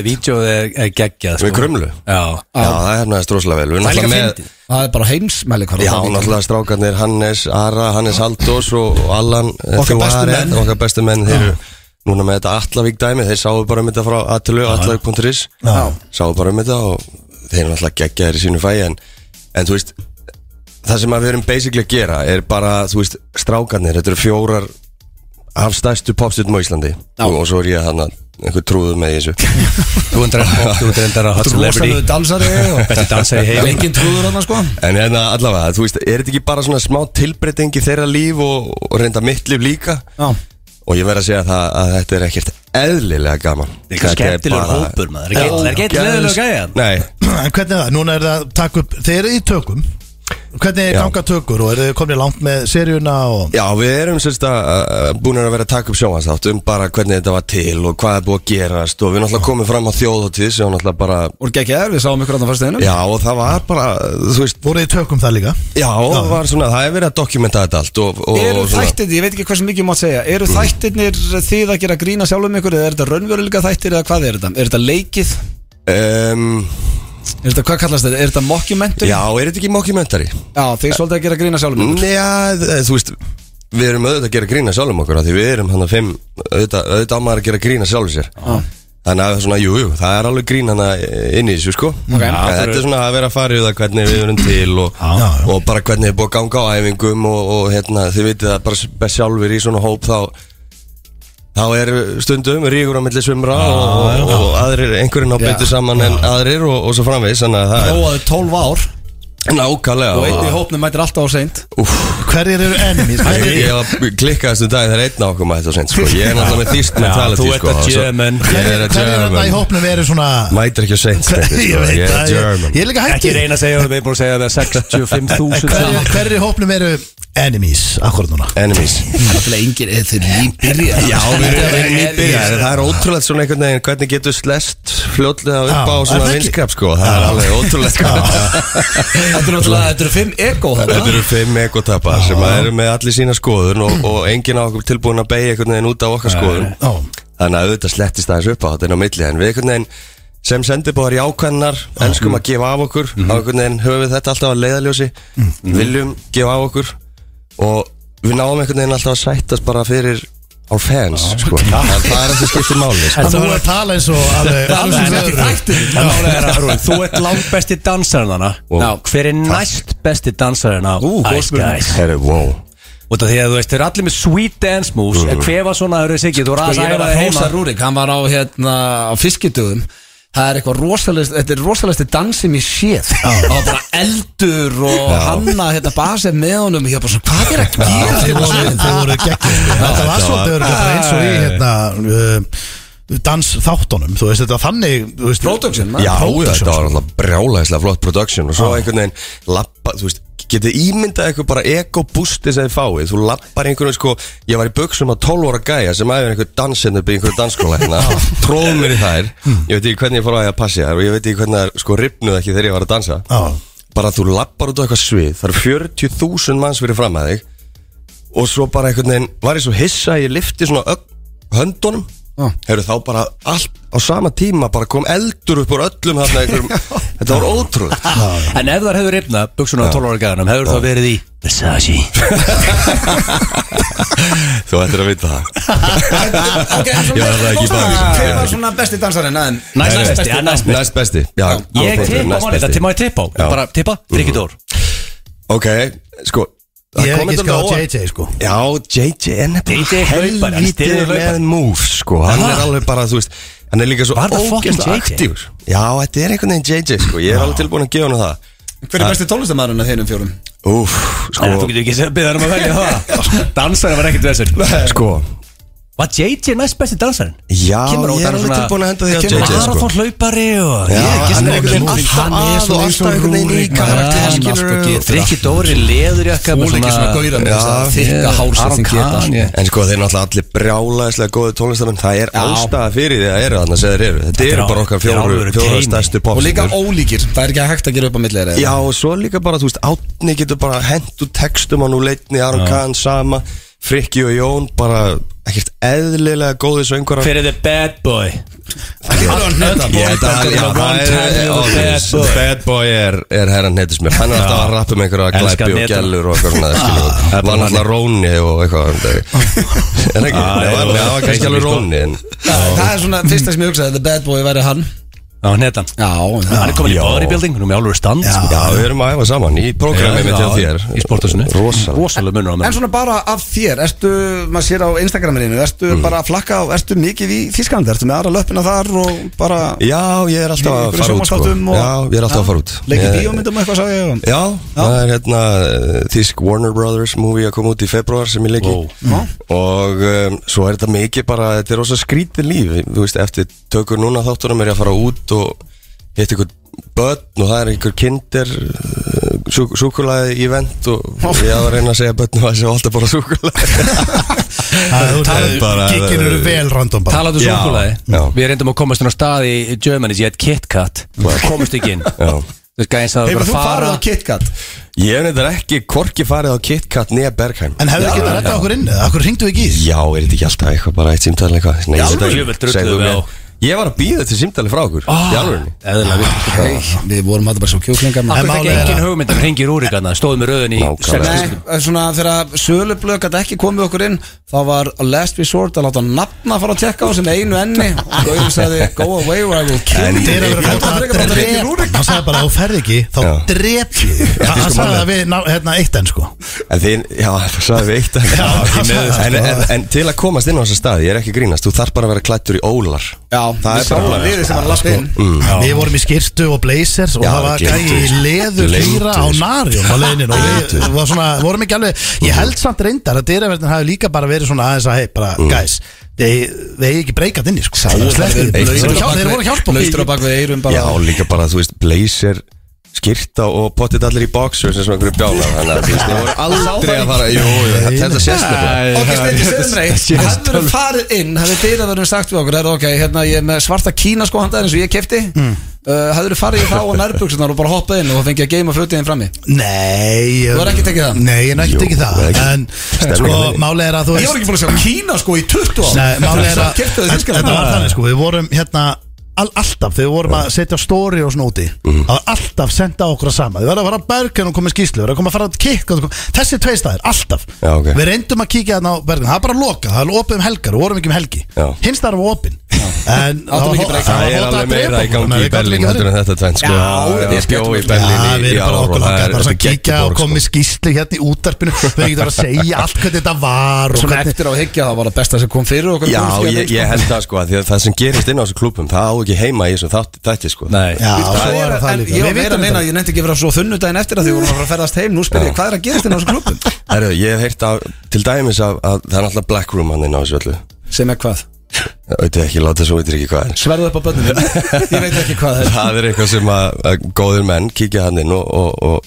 Vídeóið er, geggjað sko. Við krumlu Já, Já, það er hérna stróslega vel. Það er líka fyndið. Það er bara heimsmæli Já, náttúrulega strákarnir Hannes Ara, Hannes Aldós og, Allan Okkar bestu menn. Okkar bestu menn Þeir eru núna með þetta Allavík dæmi Þeir sáu bara um þetta frá Attilu, Allavík.is Já. Sáu bara um þetta og þeir eru náttúrulega geggjaðir í sínu fæi en, en þú veist Það sem að við erum basically að gera er bara, þú veist, strákarnir Þetta eru fjórar af stærstu popstutum á Íslandi. Og, og svo er ég hann einhver trúður með þessu. [LAUGHS] Þú endur Þú að hot celebrity. dansari [LAUGHS] og Besti dansa í heim Engin trúður hann sko. En hérna allavega, þú veist, er þetta ekki bara svona smá tilbreyting í þeirra líf og, og reynda mitt líf líka? Já. Og ég verð að segja það að þetta er ekkert eðlilega gaman. Er skemmtilegur hópur maður. Það er ekki- leðilega gæja? Nei, En hvernig er það? Núna er það að taka upp Þeir eru í tökum Hvernig ganga tökur og eru þið komin langt með seríuna og já við erum sérst að búin að vera að taka upp sjónvarsþátt um bara hvernig þetta var til og hvað er búið að gerast og við náttúrulega komum fram á þjóðhóttíð sem náttúrulega bara Úr geggjaður, við sáum ykkur á það fyrstu einum Já og það var bara, þú veist, voru þið í tökum það líka? Já, það var svona, það er verið að dokumenta þetta allt og, og, Eru og svona- þættirnir, ég veit ekki hversu mikið ég mátt segja Eru þættirnir þið að er þetta hvað kallast þetta? Er þetta mockumentary? Já, er þetta ekki mockumentary? Já, þið svolítið að gera grína sjálfum ykkur Já, þ- þú veist Við erum auðvitað að gera grína sjálfum okkur af Því við erum hann að fimm Auðvitað, auðvitað á maður að gera grína sjálfum sér Já. Þannig að svona, jú, jú, það er alveg grín hana inn í þessu, sko Ok. En Þetta er svona að vera að fara í það hvernig við erum til og, Já, já. og bara hvernig er búið að ganga á æfingum og, og hérna, þið vitið að bara best sjálfur í svona hóp þá þá er stundum ríkur á milli svimra og, og, og aðrir, einhverjinn á betur saman en aðrir og, og svo framvegis að Róaðu 12 ár. Nákvæmlega. Og einn í hópnum mætir alltaf á seint. Hverjir eru enemies? Ég, Hverjir ég var klikkaðast um dag þegar einn á okkur mætti á seint sko. Ég er náttúrulega með þýst [LAUGHS] mentality þú ert sko, að er Hverjir að hverjir þarna í German hópnum eru svona Mætir ekki á seint [LAUGHS] Ég veit Ég er það, ég- German. Ég er líka Ekki hætti reyna að segja, við erum búin að segja það [LAUGHS] 65.000 Hverjir hverjir í hópnum eru enemies Akkurat núna. Enemies. Það er engin eða þeir nýbyrja. Já, við erum nýbyrjar Það er ótrúlega svona einhvern veginn Hvernig getur slest fljótlega upp á er svona vinskap sko. Það er alveg ótrúlega [LAUGHS] Þetta er náttúrulega, þetta eru fimm ego Þetta þetta eru fimm ekotappa sem eru með allir sína skoðun og, og enginn á okkur tilbúin að beigja einhvern veginn út af okkar skoðun. Þannig að auðvitað slettist aðeins upp á þetta inn á milli. En við einhvern veginn sem sendibóðar í ákvæmnar Elskum að gefa af okkur. Á einhvern veginn höfum við þetta alltaf að leiðaljósi Viljum gefa af okkur Og við náum einhvern veginn alltaf að sættast bara fyrir á fans sko. [LAUGHS] það, það er það sem skiptir máli sko. Þú er að tala eins og alveg [LAUGHS] Þú ert langt besti dansarinn hana Já. Hver er næst besti dansarinn á Ice. Guys? Wow. Út af því að þú veist, þeir eru allir með sweet dance moves. En hver var svona, það eru sig ekki, þú Sko aðeins að var æfa að þig hósa heima Rúrik, hann var á hérna á fiskidögum Það er eitthvað rosalegst, þetta er rosalegsti dans sem ég séð. Það var bara eldur og hanna hérna basið með honum. Ég var bara svona, hvað er að gera? Þeir voru, þeir voru geggjum Þetta var svolítið eins og í hérna uh, dans þáttunum Þú veist, þetta þannig Production. Já, þetta var sko. alltaf brjálæðislega flott production og svo einhvern veginn lappa, þú veist, getið ímyndað eitthvað bara ego-boosti sem þið fáið? Þú lappar einhvern veginn sko, ég var í buksum á 12 ára gæja sem æfir einhver upp í einhverju dansskóla hérna, [LAUGHS] tróð mér í þær. Ég veit ekki hvernig ég fór að ég að passi þær og ég veit ekki hvernig það sko ripnuð ekki þegar ég var að dansa. Bara þú lappar út á eitthvað svið það eru 40.000 manns fyrir fram að þig og svo bara einhvern veginn var ég svo hissa ég lifti svona höndunum Já. Hefur þá bara allt á sama tíma bara kom eldur upp úr öllum þarna einhverjum. [LAUGHS] Þetta var ótrúlegt. En ef þar hefur ripnað buksunar á 12 ára gæðanum Hefur það verið í Versace? [LAUGHS] Þú ættir að vita það. Ok, en Já, það er ekki bara- hver var svona besti dansarinn? Næst besti, Ég tippa má ég tippa á. Bara tippa, Friki Dór. Ok, sko það Ég er kom ekki skáð JJ sko. Já, JJ er nefnilega helvítið með moves sko. Hann er alveg bara, þú veist Hann er líka svo JJ? aktífur. Já, þetta er einhvern veginn JJ sko. Ég er alveg tilbúin að gefa hann það. Hver er besti tónlistamæðurinn af þínum fjórum? Úf, Þú sko. getur ekki beðað um að velja það. [LAUGHS] Dansarinn var ekkert vesir Sko Var JJ næst besti dansarinn? Já, ég er af alveg svona- tilbúin að henda því Kemur. JJ sko. Arathon hlaupari og Já, Ég ekki hann svona er einhvern veginn alltaf að og alltaf einhvern veginn í karakter Friki Dóri leðurjakka Þú líka svona gauðra með þess að Já, þykka Aron sem geta En sko þeir eru náttúrulega allir brjálæðislega góði tónlistamenn. Það er ástæða fyrir því að eru þarna sem þeir eru. Þetta er eru bara okkar er fjóru, stærstu Og líka ólíkir, það er ekki hægt að gera upp á milli þeirra, Já og svo líka bara, þú veist, Átni getur bara hent úr textum á nú leitni Aron Kahn sama Frikki og Jón bara ekkert eðlilega góði söngur Fyrir the bad boy. Hann. Bad boy. er, er herran heitismjör Hann er alltaf að rappa með einhverja Elskar glæpi og gælur og eitthvað svona skilur er náttúrulega róni. og eitthvað En ekki, Ah, það var kannski alveg róni það er svona fyrsta sem ég hugsaði The bad boy væri hann Já, netan Já, Hann er komin í Já. bodybuilding, hún er með álur stand. Sko. Já, við erum að æfa saman í prógrami með þér Í sportusinu Rosa Rosalega munur á En mér svona bara af þér, ertu, maður sér á Instagraminu, ertu Mm. bara að flakka á, ertu mikið í Þísklandi, ertu með aðra löppina þar og bara Já, ég er alltaf að fara út sko. og- Já, ég er alltaf að fara út. Leikið Ég- bíómyndum eitthvað sagði ég og- Já, það er hérna uh, Þísk Warner Brothers movie að koma út í februar sem ég leiki. Wow. Og um, svo er þetta mikið bara Þetta er er að út og hitt ykkur börn og það er ykkur kindir uh, súkulaði í vend og ég að reyna að segja börnum að þessi alltaf bara súkulaði [LAUGHS] bara- Gikkin eru vel random bara. Talandi um já. Við reyndum að komast inn á stað í Germany Ég heit KitKat. Komast ekki inn. Að Hefur þú að fara farið á KitKat? Ég hef neitt ekki hvorki farið á KitKat nýja Bergheim En hefðu ekki þetta redda okkur inn eða? Akkur ringdu ekki í? Já, er þetta ekki alltaf eitthvað bara eitt símtæl eitthvað? Nei, Já, ég við. Ég var að býða til símtali frá okkur Eðlilega Hey, við vorum alltaf bara svo kjúklingar maður. Það fekk er engin að- hugmynd um hengir úr ykkarna Stóð með röðin í þegar sölublöð gæti ekki komið okkur inn þá var last resort að láta nafna fara að tjekka á sem einu enni. Og Gauður sagði go away or I will kill you. að að að. Hann sagði bara, þú ferð ekki, þá drep Hann sko sagði það við, ná- hérna, eitt enn sko. En þín, já, það sagði við eitt en, Já, það sagði það, en, sko. en, til að komast inn á þessa staði, ég er ekki að grínast Þú þarf bara að vera klættur í ólar. Já, Það er bara- liðið sem var að lappa inn. Við vorum í skirtu og blazers og Já, það var gæi í þessu. leður hlýra á þessu. narjum á leiðinu og við var svona, vorum ekki alveg ég held samt reyndar að dyraverðin hafi líka bara verið svona aðeins að hei, bara, guys þeir þeir eigi ekki breykat inni sko. Þeir voru að hjálpa laustur á bak við eirum bara. Já, líka bara, þú veist, blazer skyrta og pottit allir í eins og einhverju bjánar Þannig að veist, þið voru aldrei að fara Jú, þetta sést það Ok, Steindi, segðu mér eitt. Hefur þú farið inn, hefur dyraverðin sagt við okkur er, ok, hérna ég er með svarta kína sko handað eins og ég kefti mm. uh, Hefur þú farið í þá á nærbuksunar og bara hoppað inn og fengið að geima fötiðin frammi? Nei Þú har ekki tekið það? Nei, ég hef ekki tekið það það er ekki- En sko, er- máli er að þú Ég var ekki búin að sjá kína sko í 20 ár. Nei, máli er að? Þetta var þannig sko, við vorum hérna all, Alltaf, þegar við vorum að setja story og svona úti Mhm. Það var alltaf senda okkur að sama. Við verðum að fara að bergen og koma skýslu Við verðum að koma að fara að kikka og- Þessi tvei staðir, alltaf. Já, ok. Við reyndum að kíkja þarna á bergen. Það er bara að loka, það er opið um helgar Við vorum ekki um helgi. Hins staðar var breyk. Það er alveg meira í gangi í Berlín heldur en þetta sko. Í Berlín í, við í erum bara okkur og er að kíkja og koma með sko. skýslu hérna í útarpinu Við erum ekki að segja allt hvernig þetta var og eftir á að higgja það var það besta sem kom fyrir ekki að það að að það það heima í þessu þátt- þætti sko. Nei. Já, svo er, er það líka. ég var meira að meina að ég nefndi ekki að vera svo þunnu daginn eftir að því vorum að fara að ferðast heim. Nú spyr ég, hvað er að gerast inn á þessu klubum? Herru, ég hef heyrt af, til dæmis af að það er alltaf black room hann inn á þessu öllu. Sem er hvað? Auðvitað ekki, láta svo veitir ekki hvað er. Sverðu upp á börninu Ég veit ekki hvað það er. Það er eitthvað sem að, að góðir menn kíkja hann inn og, og, og,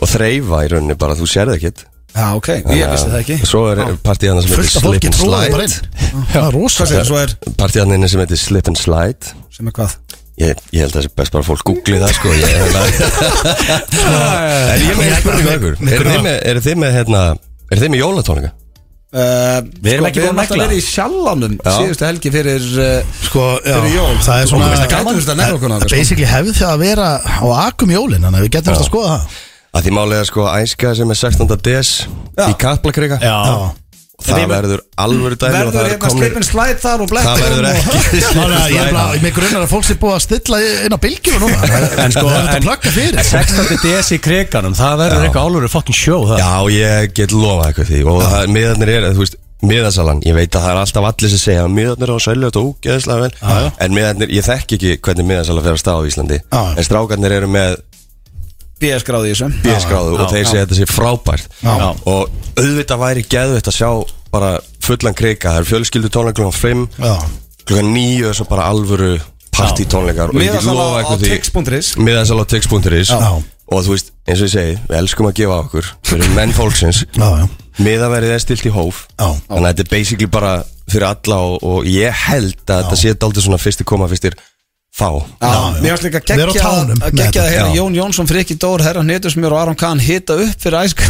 og þreyfa í rauninni bara, þú sérð ekkit Já, ok, ég vissi það ekki. Svo er partíð hann sem heitir Slip and Slide. Það er rosa Hvað segir, svo er, Partíð hann sem heitir Slip and Slide. Sem er hvað? Ég, ég held að það sé best bara að fólk googli það sko. Ég, [LAUGHS] En ég með spurningu ykkur þið með, eru þið með, hérna, eru þið með jólatónleika? Uh, Við erum ekki Við búin erum að alltaf negla. verið í sjallanum. Síðustu helgi fyrir uh, Sko, já, Fyrir jól. það er svona við sko. Basically hefði það að vera á akum jólin Þannig að við getum þetta að skoða það Að því málega sko æska sem er 16. des Já. í Kaplakrika Já. Það verður alvöru dæmi og Verður það er hérna slipin slæð þar og Það verður blekka ekki [LAUGHS] bara, mig grunnar að fólk sé búið að stilla inn á bylgjum núna. En sko, en- plugga fyrir. 16. DS í kriganum Það verður eitthvað álur fucking show það. Já, ég get lofað eitthvað því. Og það, miðarnir er, þú veist, miðasalan ég veit að það er alltaf allir sem segja að miðarnir á að selja þetta ógeðslega vel. En miðarnir, ég þekk ekki hvernig miðasala fer að stá á Íslandi. En strákarnir eru með BS gráði í þessu. BS-gráðu og þeir segja að þetta sé frábært. Já. og auðvitað væri geðveitt að sjá bara fullan kreika, það er fjölskyldu tónleika klukkan 5 Já, klukkan 9 er svo bara alvuru partítónleikar og ég Miðasala lofa á eitthvað því tix.is miðasala á tix.is Já. og þú veist, eins og ég segi, við elskum að gefa okkur við erum menn fólksins. Já, já. Miðaverið er stilt í hóf. Já. þannig að þetta er basically bara fyrir alla og, og ég held að þetta sé daldið svona fyrsti koma fyrstir Já, mér finnst líka geggja að geggja að hérna. Jón Jónsson, Friki Dór, Herra Hnetusmjör og Aron Kahn hita upp fyrir æsk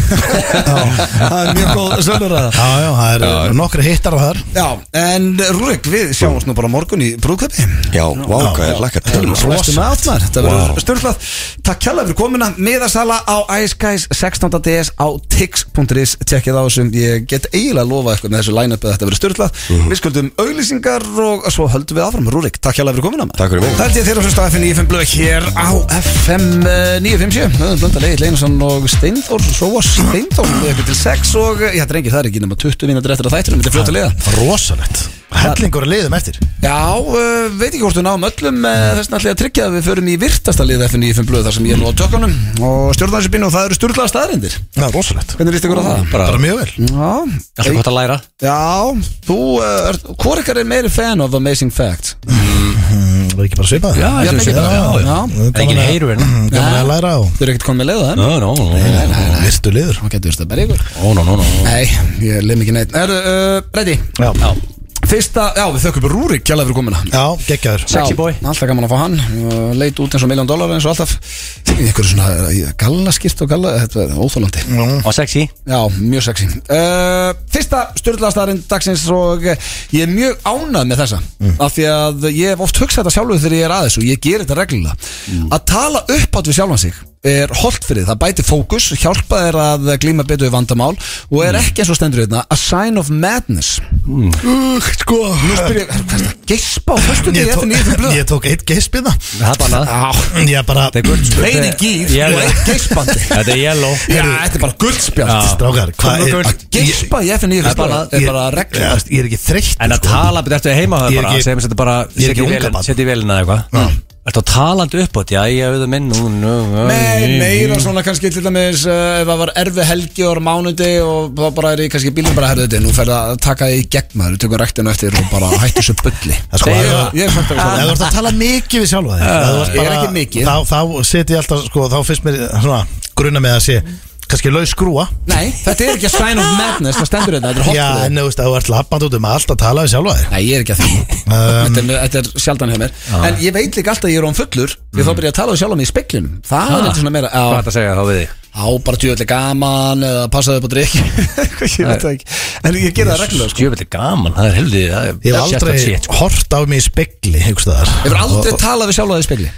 [LAUGHS] Það er mjög góð sölur að Já, já, það er nokkri hittar á þar. Já, en Rúrik, við sjáumst nú bara morgun í brúðköpi já, ég lakka til. Allt maður, þetta verður störtlað Takk kjalla fyrir komuna, miðasala á Guys 16. DS á tix.is Tjekkið á þessum, ég get eiginlega lofa eitthvað með þessu line-up að þetta verður störtlað Mhm. Við skuldum auglýsingar og svo höldum við áfram. Rúrik, takk kjalla fyrir maður. Takk fyrir mig. Það held ég þeirra sem stað FM 95 blöð hér á FM eh, 957 Við blönda leiðið Leinarsson og Steinþór var Steinþór við eitthvað til 6 og já, drengir, það er ekki nema 20 mínútur eftir að þættinum. Þetta er fljóta liða. Rosalegt Hellingur að liðum eftir. Já, uh, veit ekki hvort við náum öllum uh, þess að tryggja að við förum í virtasta lið FNÍ5 blöð þar sem ég er nú á tökunum og stjórnansipinu og það eru stjórnlaða staðrindir Já, rosalegt. Hvernig líst ykkur á það? Bara mjög vel. Já, Alltaf gott að læra. Já þú, uh, er, hvor ykkar er meiri fan of Amazing Facts? Það er ekki bara svipað? Já, Já, þetta er mikið bara, já, já. já. Engin heyru hérna. Gaman að læra og Þau eru ekkert komið með leiða, en? No, no, no. Virtu liður. Það getur að berja ykkur? Ó, no, no, no. Nei, ég lef mikið neitt. Er, uh, ready? Já, Fyrsta, já við þökkum Rúrik kjærlega fyrir komuna. Já, geggjaður. Sexy boy. Alltaf gaman að fá hann Leit út eins og miljón dólar eins og alltaf. Einhverju svona gallaskirt og galla Þetta er óþólandi Og sexy. Já, mjög sexy. Uh, Fyrsta styrlastaðarinn dagsins og ég er mjög ánað með þessa. Af því að ég hef oft hugsað þetta sjálfur þegar ég er aðeins og ég ger þetta reglulega. Að tala upp átt við sjálfan sig er holdt fyrir það bæti fókus hjálpa þér að glíma betur við vandamál og er ekki eins og stendur hérna a sign of madness. Uh, sko. Nú spyr ég, hvað er það, geispa á föstu Ég tók, ég tók eitt geispina Það. Er bannað. Ég bara Þetta er Reyni Yellow. og eitt geispandi. Þetta er yellow. Já, þetta er bara guldspjart Strákar, hvað er. Að geispa FNÍ Það er bara- er bara regla. Ég, ég er ekki þreytt En að sko. tala betur eftir heima Ég er bara, segjum þetta bara ég er setja í velina eða eitthvað Ertu að talandi upp átt, já ég auðvitað minn nú, nú, nú, Nei, meira svona kannski til dæmis uh, ef það var erfi helgi og mánuði og þá bara er ég kannski bílum bara herðu þetta nú fer það að taka því í gegn maður, við tökum rektinu eftir og bara hættu þessu bulli. [LAUGHS] Það sko, það, ég er samt að Ef þú ert að tala mikið við sjálfa þig Ég er bara- ekki mikið. Þá, þá set ég alltaf, sko, þá finnst mér svona grunna með að sé kannski laus skrúa? Nei, þetta er ekki a sign of madness, það stendur þetta, þetta er hot Já, en þú veist, þú ert lappand út um allt að tala við sjálfa þig. Nei, ég er ekki að því. Þetta, er, þetta er sjaldan hjá mér. En ég veit líka alltaf að ég er án fullur Því þá byrja ég að tala við sjálf mig í speklinum Það er eitthvað svona meira Hvað er á, þetta að segja þá við þig? Á bara djöðlega gaman Eða passaði upp á drikk Eitthvað, [LAUGHS] Ég veit það ekki. En ég ger það reglulega sko. Stjöfell er gaman, það er er Ég hef aldrei shit, sko. hort á mig í spegli staðar. Hefur aldrei Og- talað við sjálf í spekli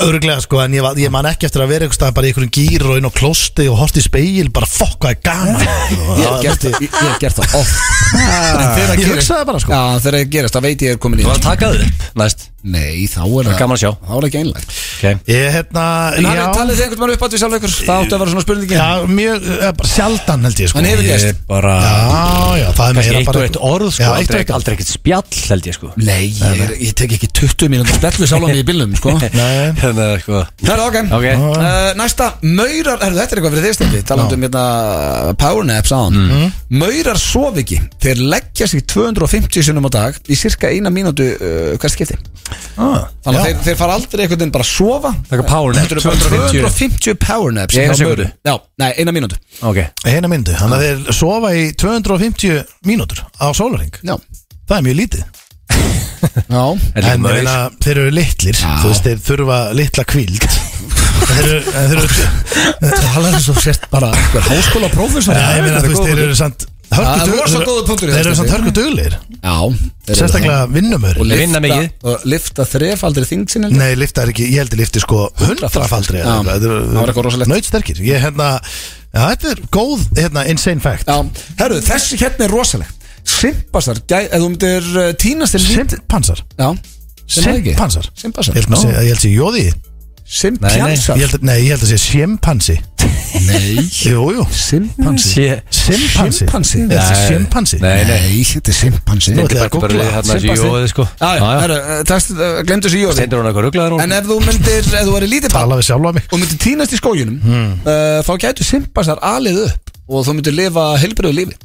Öruglega sko, en ég, var- ég man ekki eftir að vera staðar bara í einhverjum gýr og inn á klósti og hort í speil, bara fokk er gaman? [LAUGHS] Ég hef gert það, ég, ég hef gert það Ég hugsaði bara, sko. Já, þegar það gerist, það veit ég er komin í Þú var að taka upp. Næst Nei, þá er það gaman að sjá. Þá er það ekki einlægt. Okay. Ég hérna, En hafið já, talið þið einhvern veginn upp átt við sjálf ykkur Það áttu að vera svona spurningin já, mjög, eh, bara sjaldan held ég sko. En hefur Ég gerst. er bara Já, já, það er Kannski meira eitt bara og eitt orð sko. Já, eitt og Aldrei, eitt orð. aldrei ekkert spjall held ég sko. Nei, ég, er, ég tek ekki 20 mínútur spjall við sjálf mig í bílnum sko. [LAUGHS] Nei, Þannig að sko. Það er ok, Ok. Uh, Næsta, maurar, er, þetta er eitthvað fyrir þig stendi Talandi um hérna powernaps á hann Mhm. Maurar sof ekki. Þeir leggja sig 250 sinnum á dag Í cirka eina mínútu uh, hvert skipti ah, Þannig að þeir, þeir fara aldrei einhvern veginn bara að sofa. Taka powernap, Þetta eru bara 250 powernaps Í eina hjá sekúndu? maurum. Já, nei, eina mínútu. Ok. Eina myndu, þannig að þeir sofa í 250 mínútur á sólaring Já, Það er mjög lítið. [LAUGHS] Já. En maur. meina, þeir eru litlir. Þú veist, þeir þurfa litla kvíld [LAUGHS] Þeir eru, en þeir eru Það er svo sért bara einhver háskóla prófessor Já, ég meina, þú veist, þeir eru samt Það er rosa góður punktur Þeir eru Já, þeir eru Sérstaklega vinnumur Og vinna lifta- mikið. Og lifta þrefaldri þing sinni Nei, lifta er ekki, ég heldur lifti sko hundrafaldri það var eitthvað rosalegt. Nautsterkir, ég hérna Já, þetta er góð, hérna, insane fact. Já, herru, þessi hérna er rosaleg Simpasar, gæ, ef þú myndir uh, tínast Simpansar? Já, Simpansar? Simpasar Ég held að held að sé jóði. Held að, nei, ég held að sé sjimpansi Nei. Jú, jú. Simpansi. Sé- Simpansi? að sé Nei. simpansi. Nei, nei. Nei, þetta er simpansi. Ég að Bara hérna jóðið sko. Já, herru, uh, glemdu þessu jóði Stendur hún eitthvað rugglaður En ef þú myndir, ef þú væri lítið Tala við sjálfa mig. og myndir tínast í skóginum uh, þá gætu simpasar alið upp og þú myndir lifa heilbröðu lífi.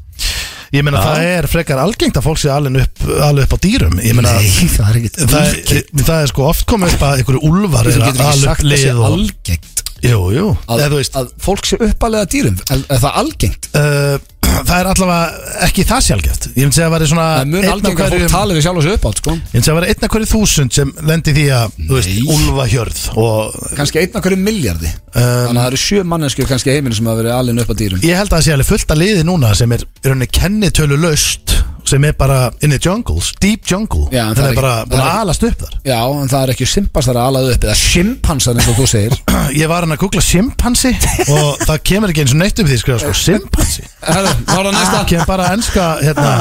Ég meina, það er frekar algengt að fólk sé alveg upp, alveg upp á dýrum. Meina, það er ekki það, er, það er sko oft komið upp að einhverju úlfar Þú er getur að ekki ala sagt upp að sé lið og algengt Jú, jú, að, eða þú veist að fólk sé uppalega dýrum er, er það algengt? uh, Það er allavega ekki það sjálfgeft Ég myndi segja að vera svona Það er mun einn af algengt að fólk hverjum- tali við sjálf og sig upp átt sko. Ég myndi segja að vera einn af hverju þúsund sem lendi í því að, þú veist, Nei. úlfahjörð og kannski einn af hverju miljardi Um, þannig að það eru sjö manneskjur kannski í heiminu sem hafa verið alveg upp á dýrum ég held að það sé alveg fullt að liði núna sem er í rauninni kennitölu laust sem er bara in the jungles, deep jungle. Já, en það það er er bara ekki- búin það er að alast upp þar. Já, en það er ekki simpasar að alað upp eða simpansar eins og þú segir. [CLEARS THROAT] Ég var hann að googla simpansi [LAUGHS] og það kemur ekki eins og neitt um því skrifa sko, simpansi. Herru, þá er það næsta. Kemur bara enska hérna,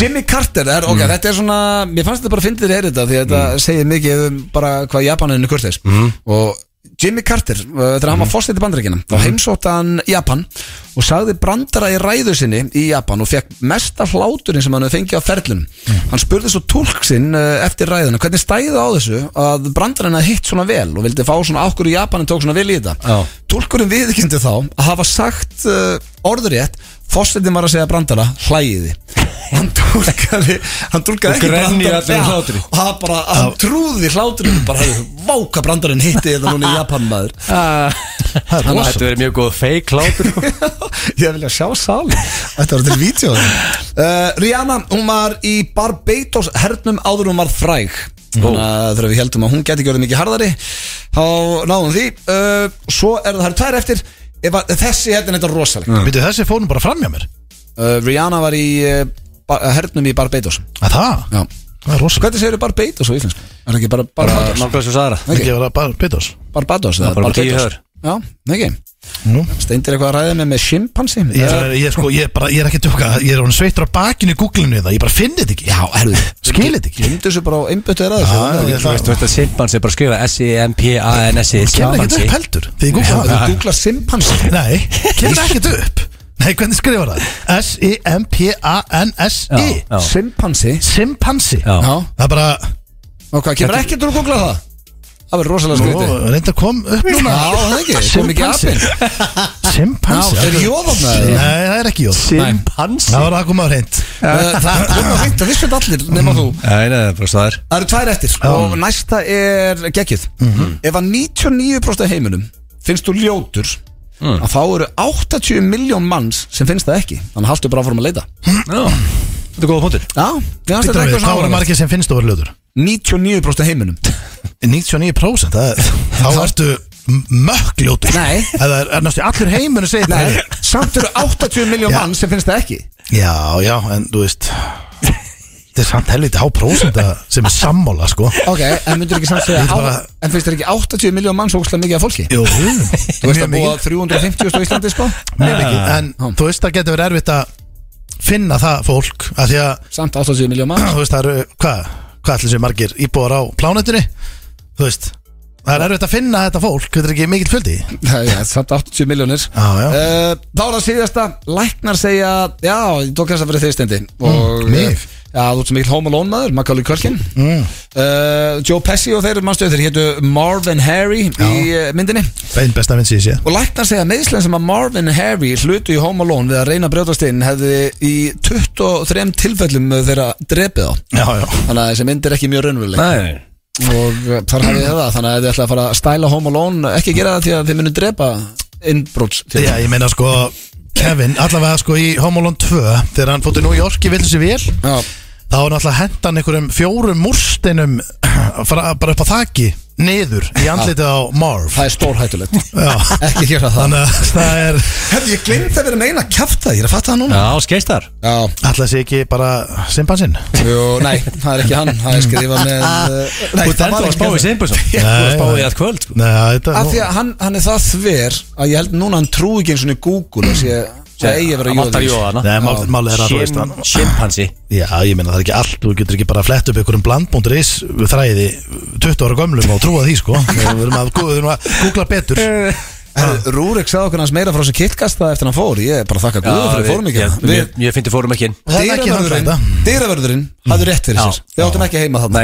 Jimmy Carter, er, ok, þetta er svona Mér fannst þetta bara að fyndið þér þetta Því að þetta segir mikið um bara hvað Japanin er kurteis. Og Jimmy Carter, uh, þegar hann var fórstætt í bandaríkina Þá heimsótt hann Japan Og sagði brandara í ræðu sinni í Japan Og fekk mesta hláturinn sem hann fengið á ferlunum Hann spurði svo tólk sinn uh, eftir ræðuna Hvernig stæði á þessu að brandarinn hafði hitt svona vel Og vildi fá svona ákvör í Japanin tók svona vel í þetta? Já. Tólkurinn viðkynndi þá að hafa sagt uh, orðurétt Fossetin var að segja brandara, hlægiði. Hann tólkaði Hann tólkaði ekki brandara. Og hann bara, hann trúði hláturinn Bara, váka brandarinn hitti þetta núna í Japan maður. [LAUGHS] Það er Þetta verður mjög góð fake hlátur. [LAUGHS] Ég vilja sjá sáli Þetta var til vídeo uh, Rihanna, hún var í Barbados hernum áður hún var fræg. Þannig að þegar við heldum að hún geti orðið mikið harðari Þá náðum því. Uh, Svo er það, það eru tvær eftir Ef að- Þessi hérna er þetta rosaleg Býtu þessi fórum bara fram hjá mér uh, Rihanna var í uh, bar, hernum í Barbados Að það? Já. Það er rosa Hvernig segir Barbados á íslensku? Er það ekki bara Barbados? Sagði það Ekki að vera bara Betos Barbados eða bara tíu Barbados? hör. Já, ekki Nú. Steindir eitthvað að ræða með með chimpansi Ég er, ég, er sko, ég, er bara, ég er ekki að tjóka Ég er honum sveittur á bakinu í googlinu það Ég bara finn þetta ekki. Já, erðu Skil þetta ekki. Glimdu þessu bara á einbjötu er að Já, þessu ég ætla- Þú veist, þú veist að Simpans er bara að skrifa E S-I-M-P-A-N-S-I Kemur ekkert upp heldur Þú það googla chimpansi Nei, kemur ekkert upp. Nei, hvernig skrifar það? S-I-M-P-A-N-S-I Já. Simpansi Simpansi Já. Já. Það er bara Og hvað, kemur ekkert úr að googla það? Það verður rosalega Nú, skrítið. reynda kom upp núna. Já, það ekki, kom ekki Simpansi. apinn. Simpansi? Já, er jóðofnaði? Nei, það er ekki jóð Simpansi? Það var að koma á reynd Það kom að fint, það vissu þetta allir nema þú. Nei, nei, það er bara staðar. Það eru tvær eftir. Og næsta er geggjuð. Ef að 99% af heiminum finnst þú ljótur að þá eru 80 miljón manns sem finnst það ekki. Þannig að haltu bara áfram að leita. Já, þetta er góða punktur. Já, þetta Hvað eitthvað sem finnst þú að vera ljótur? 99% af heiminum. [LAUGHS] 99% það Þá ertu m- mökk ljótur Nei. Það er, er næstu allur heimunum segir Nei, það samt eru 80 miljón Já. manns sem finnst það ekki. Já, já, en þú veist Þetta er samt helviti há prósenta sem er sammála, sko. Ok, en myndur ekki samt segja Ég á, bara- En finnst þér ekki 80 miljón manns ógustlega mikið af fólki? Jú, Þú veist mjög að búa mikið. 350 á Íslandi sko. Mjög mikið, en Já. þú veist það getur verið erfitt að finna það fólk að því að, Samt 80 miljón manns. Þú veist, það eru hvað, hvað ætlir sér margir íbúar á plánetunni? Þú veist, það er erfitt að finna þetta fólk, þetta er ekki mikill fjöldi? Það er samt 80 miljónir uh, Þá er það síðasta. Læknar segja, já, ég tók þess að fyrir þeirstendi Og Mm, mig? eh, Já, þú ert sem mikil Home Alone maður, Macaulay Culkin. Mm. uh, Joe Pesci og þeir mannstöð Þeir hétu Marvin Harry í uh, myndinni. Einn besta mynd sé. Og læknar segja að meðslega sem að Marvin Harry hlutu í Home Alone við að reyna að brjótast inn hefði í 23 tilfellum þeirra drepið á. Já, já. Þannig að þessi mynd er ekki mjög raunveruleg. Nei, og uh, þar hafið þið það þannig að þið ætla að fara að stæla Home Alone ekki gera það því að þið munum drepa innbróts Já, ég meina sko Kevin, allavega sko í Home Alone 2 þegar hann fótt í New York í vel. Já, þá var náttúrulega hendan einhverjum fjórum múrstinum [CLEARS THROAT] bara upp á þaki niður í andlitið á Marv. Það er stórhættulegt. Já, [LAUGHS] ekki gera það. Þannig að það er Hefði ég glemt að vera með eina kjafta ég er að fatta það núna. Já, skeistar. Já, alltaf sé ekki bara simpansinn? Jú, nei, það er ekki hann. Það er skrifað með uh, [LAUGHS] nei, Þú ert enda að spá í Simbason [LAUGHS] Þú ert að spá í að kvöld sko. Nei, þetta Af því að hann, hann er það þver að ég held núna hann trú ekki eins og Google að sé það eigi að vera jóðana Nei, mál, málið er að þú veist hann Simpansi Já, ég meina það er ekki allt, þú getur ekki bara flett upp einhverjum bland.is þræði 20 ára gömlum og trúa því sko. Við verðum að, að googla betur [LAUGHS] Rúrik sagði okkur hans meira frá þessu kittkasta eftir hann fór. Ég er bara að þakka Guðu fyrir fórum ekki Ég, ég finnst þið fórum ekki inn. Er Dýravörðurinn hafði rétt fyrir sér. Við áttum ekki heima þarna.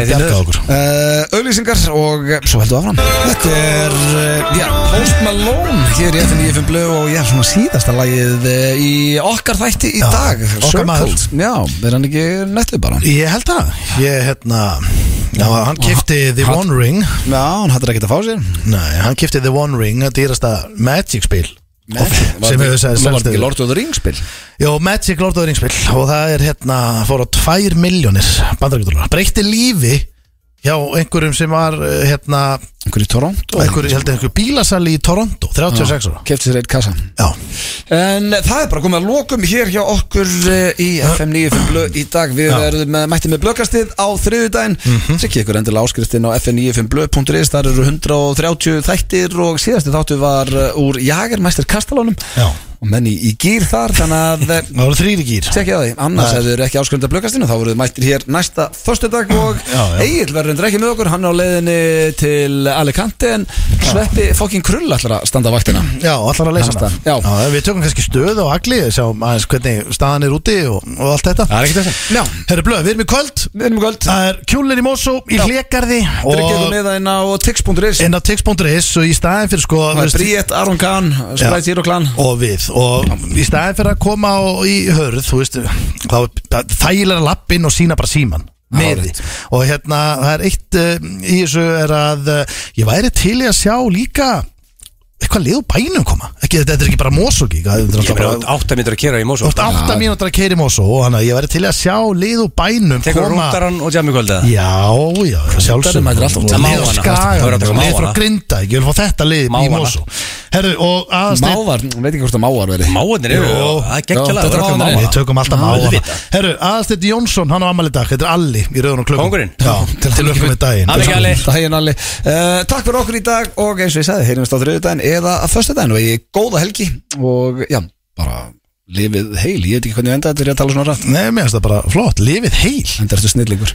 Uh, auglýsingar og uh, svo heldur áfram. Þetta er, uh, já, Post Malone hér í FNÍFM Blöð og já, svona síðasta lagið í okkar þætti í dag okkar maður. Já, er hann ekki nettu bara? Ég held það, ég hérna Já, hann kifti The One Ring. Já, hann hattur ekkert að fá sér. Nei, hann kifti The One Ring að dýrasta Magic spil. Sem hefur segið var þetta ekki Lord of the Rings spil? Jó, Magic Lord of the Rings spil. Og það er hérna, fór á 2 miljónir bandarækjadólar, breytti lífi hjá einhverjum sem var eh, hérna, Einhver í Toronto? einhver, ég held að einhver bílasali í Toronto, 36 ára. Kefti sér eitt kassa. Já, En það er bara komið að lokum hér hjá okkur uh, í FM 95 blöð í dag. Við Já. erum með, mætti með blökastið á þriðudaginn mm -hmm. Tryggja ykkur endilega áskriftin á fm95blöð.is Þar eru 130 þættir og síðasti þáttu var uh, úr Jagermeister Kastalónum. Já, Og menn í, í gýr þar, þannig að uh, [LAUGHS] það voru þrýri gýr Tjekkja á því, annars ef þið ekki áskrifta blökastinu Þá voruð þið mættir hér næsta föstudag Og Já, já. Egil verður ekki með okkur Hann á leiðinni til Alicante En Sveppi fokkin krull ætlar að standa vaktina. Já, allar að leysa það það, já. Við tökum kannski stöð og agli Sjáum aðeins hvernig staðan er úti og, og allt þetta. Það er ekkert þess Já, Herru blöð, við erum í kvöld. Erum í kvöld. Það er kjúlin í Mosó í Já. Tryggjaðu og það í sko Það og við og í staðin fyrir að koma í hörð þú veist, þá þægilega lappinn og sína bara síman með því. og hérna, það er eitt uh, í þessu er að uh, ég væri til í að sjá líka eitthvað lið bænum koma? Ekki, þetta er ekki bara er Ég alltaf meina, bara átta mínútur að kera í Mosó Þú ert átta mínútur að keiri Mosó þannig að ég væri til í að sjá lið bænum Tekur rúndaran og jammi kvöldið Já, já, sjálfsögum mætir alltaf. Lið á það skaga, verður að taka lið frá grinda Ég vil fá þetta lið í og aðasteinn Mávar, veit ekki hvort það mávar verið Máarnir eru, það er mávanir. Við tökum alltaf auðvitað. Herru, aðasteinn Jónsson, hann á ammali dag. Þetta er Alli í í dag og eins ég eða að föstudaginn og ég góða helgi og já, bara lifið heil, ég veit ekki hvernig enda þetta er að tala svona rætt. Nei, mér finnst það bara flott, lifið heil. Enda ertu snillingur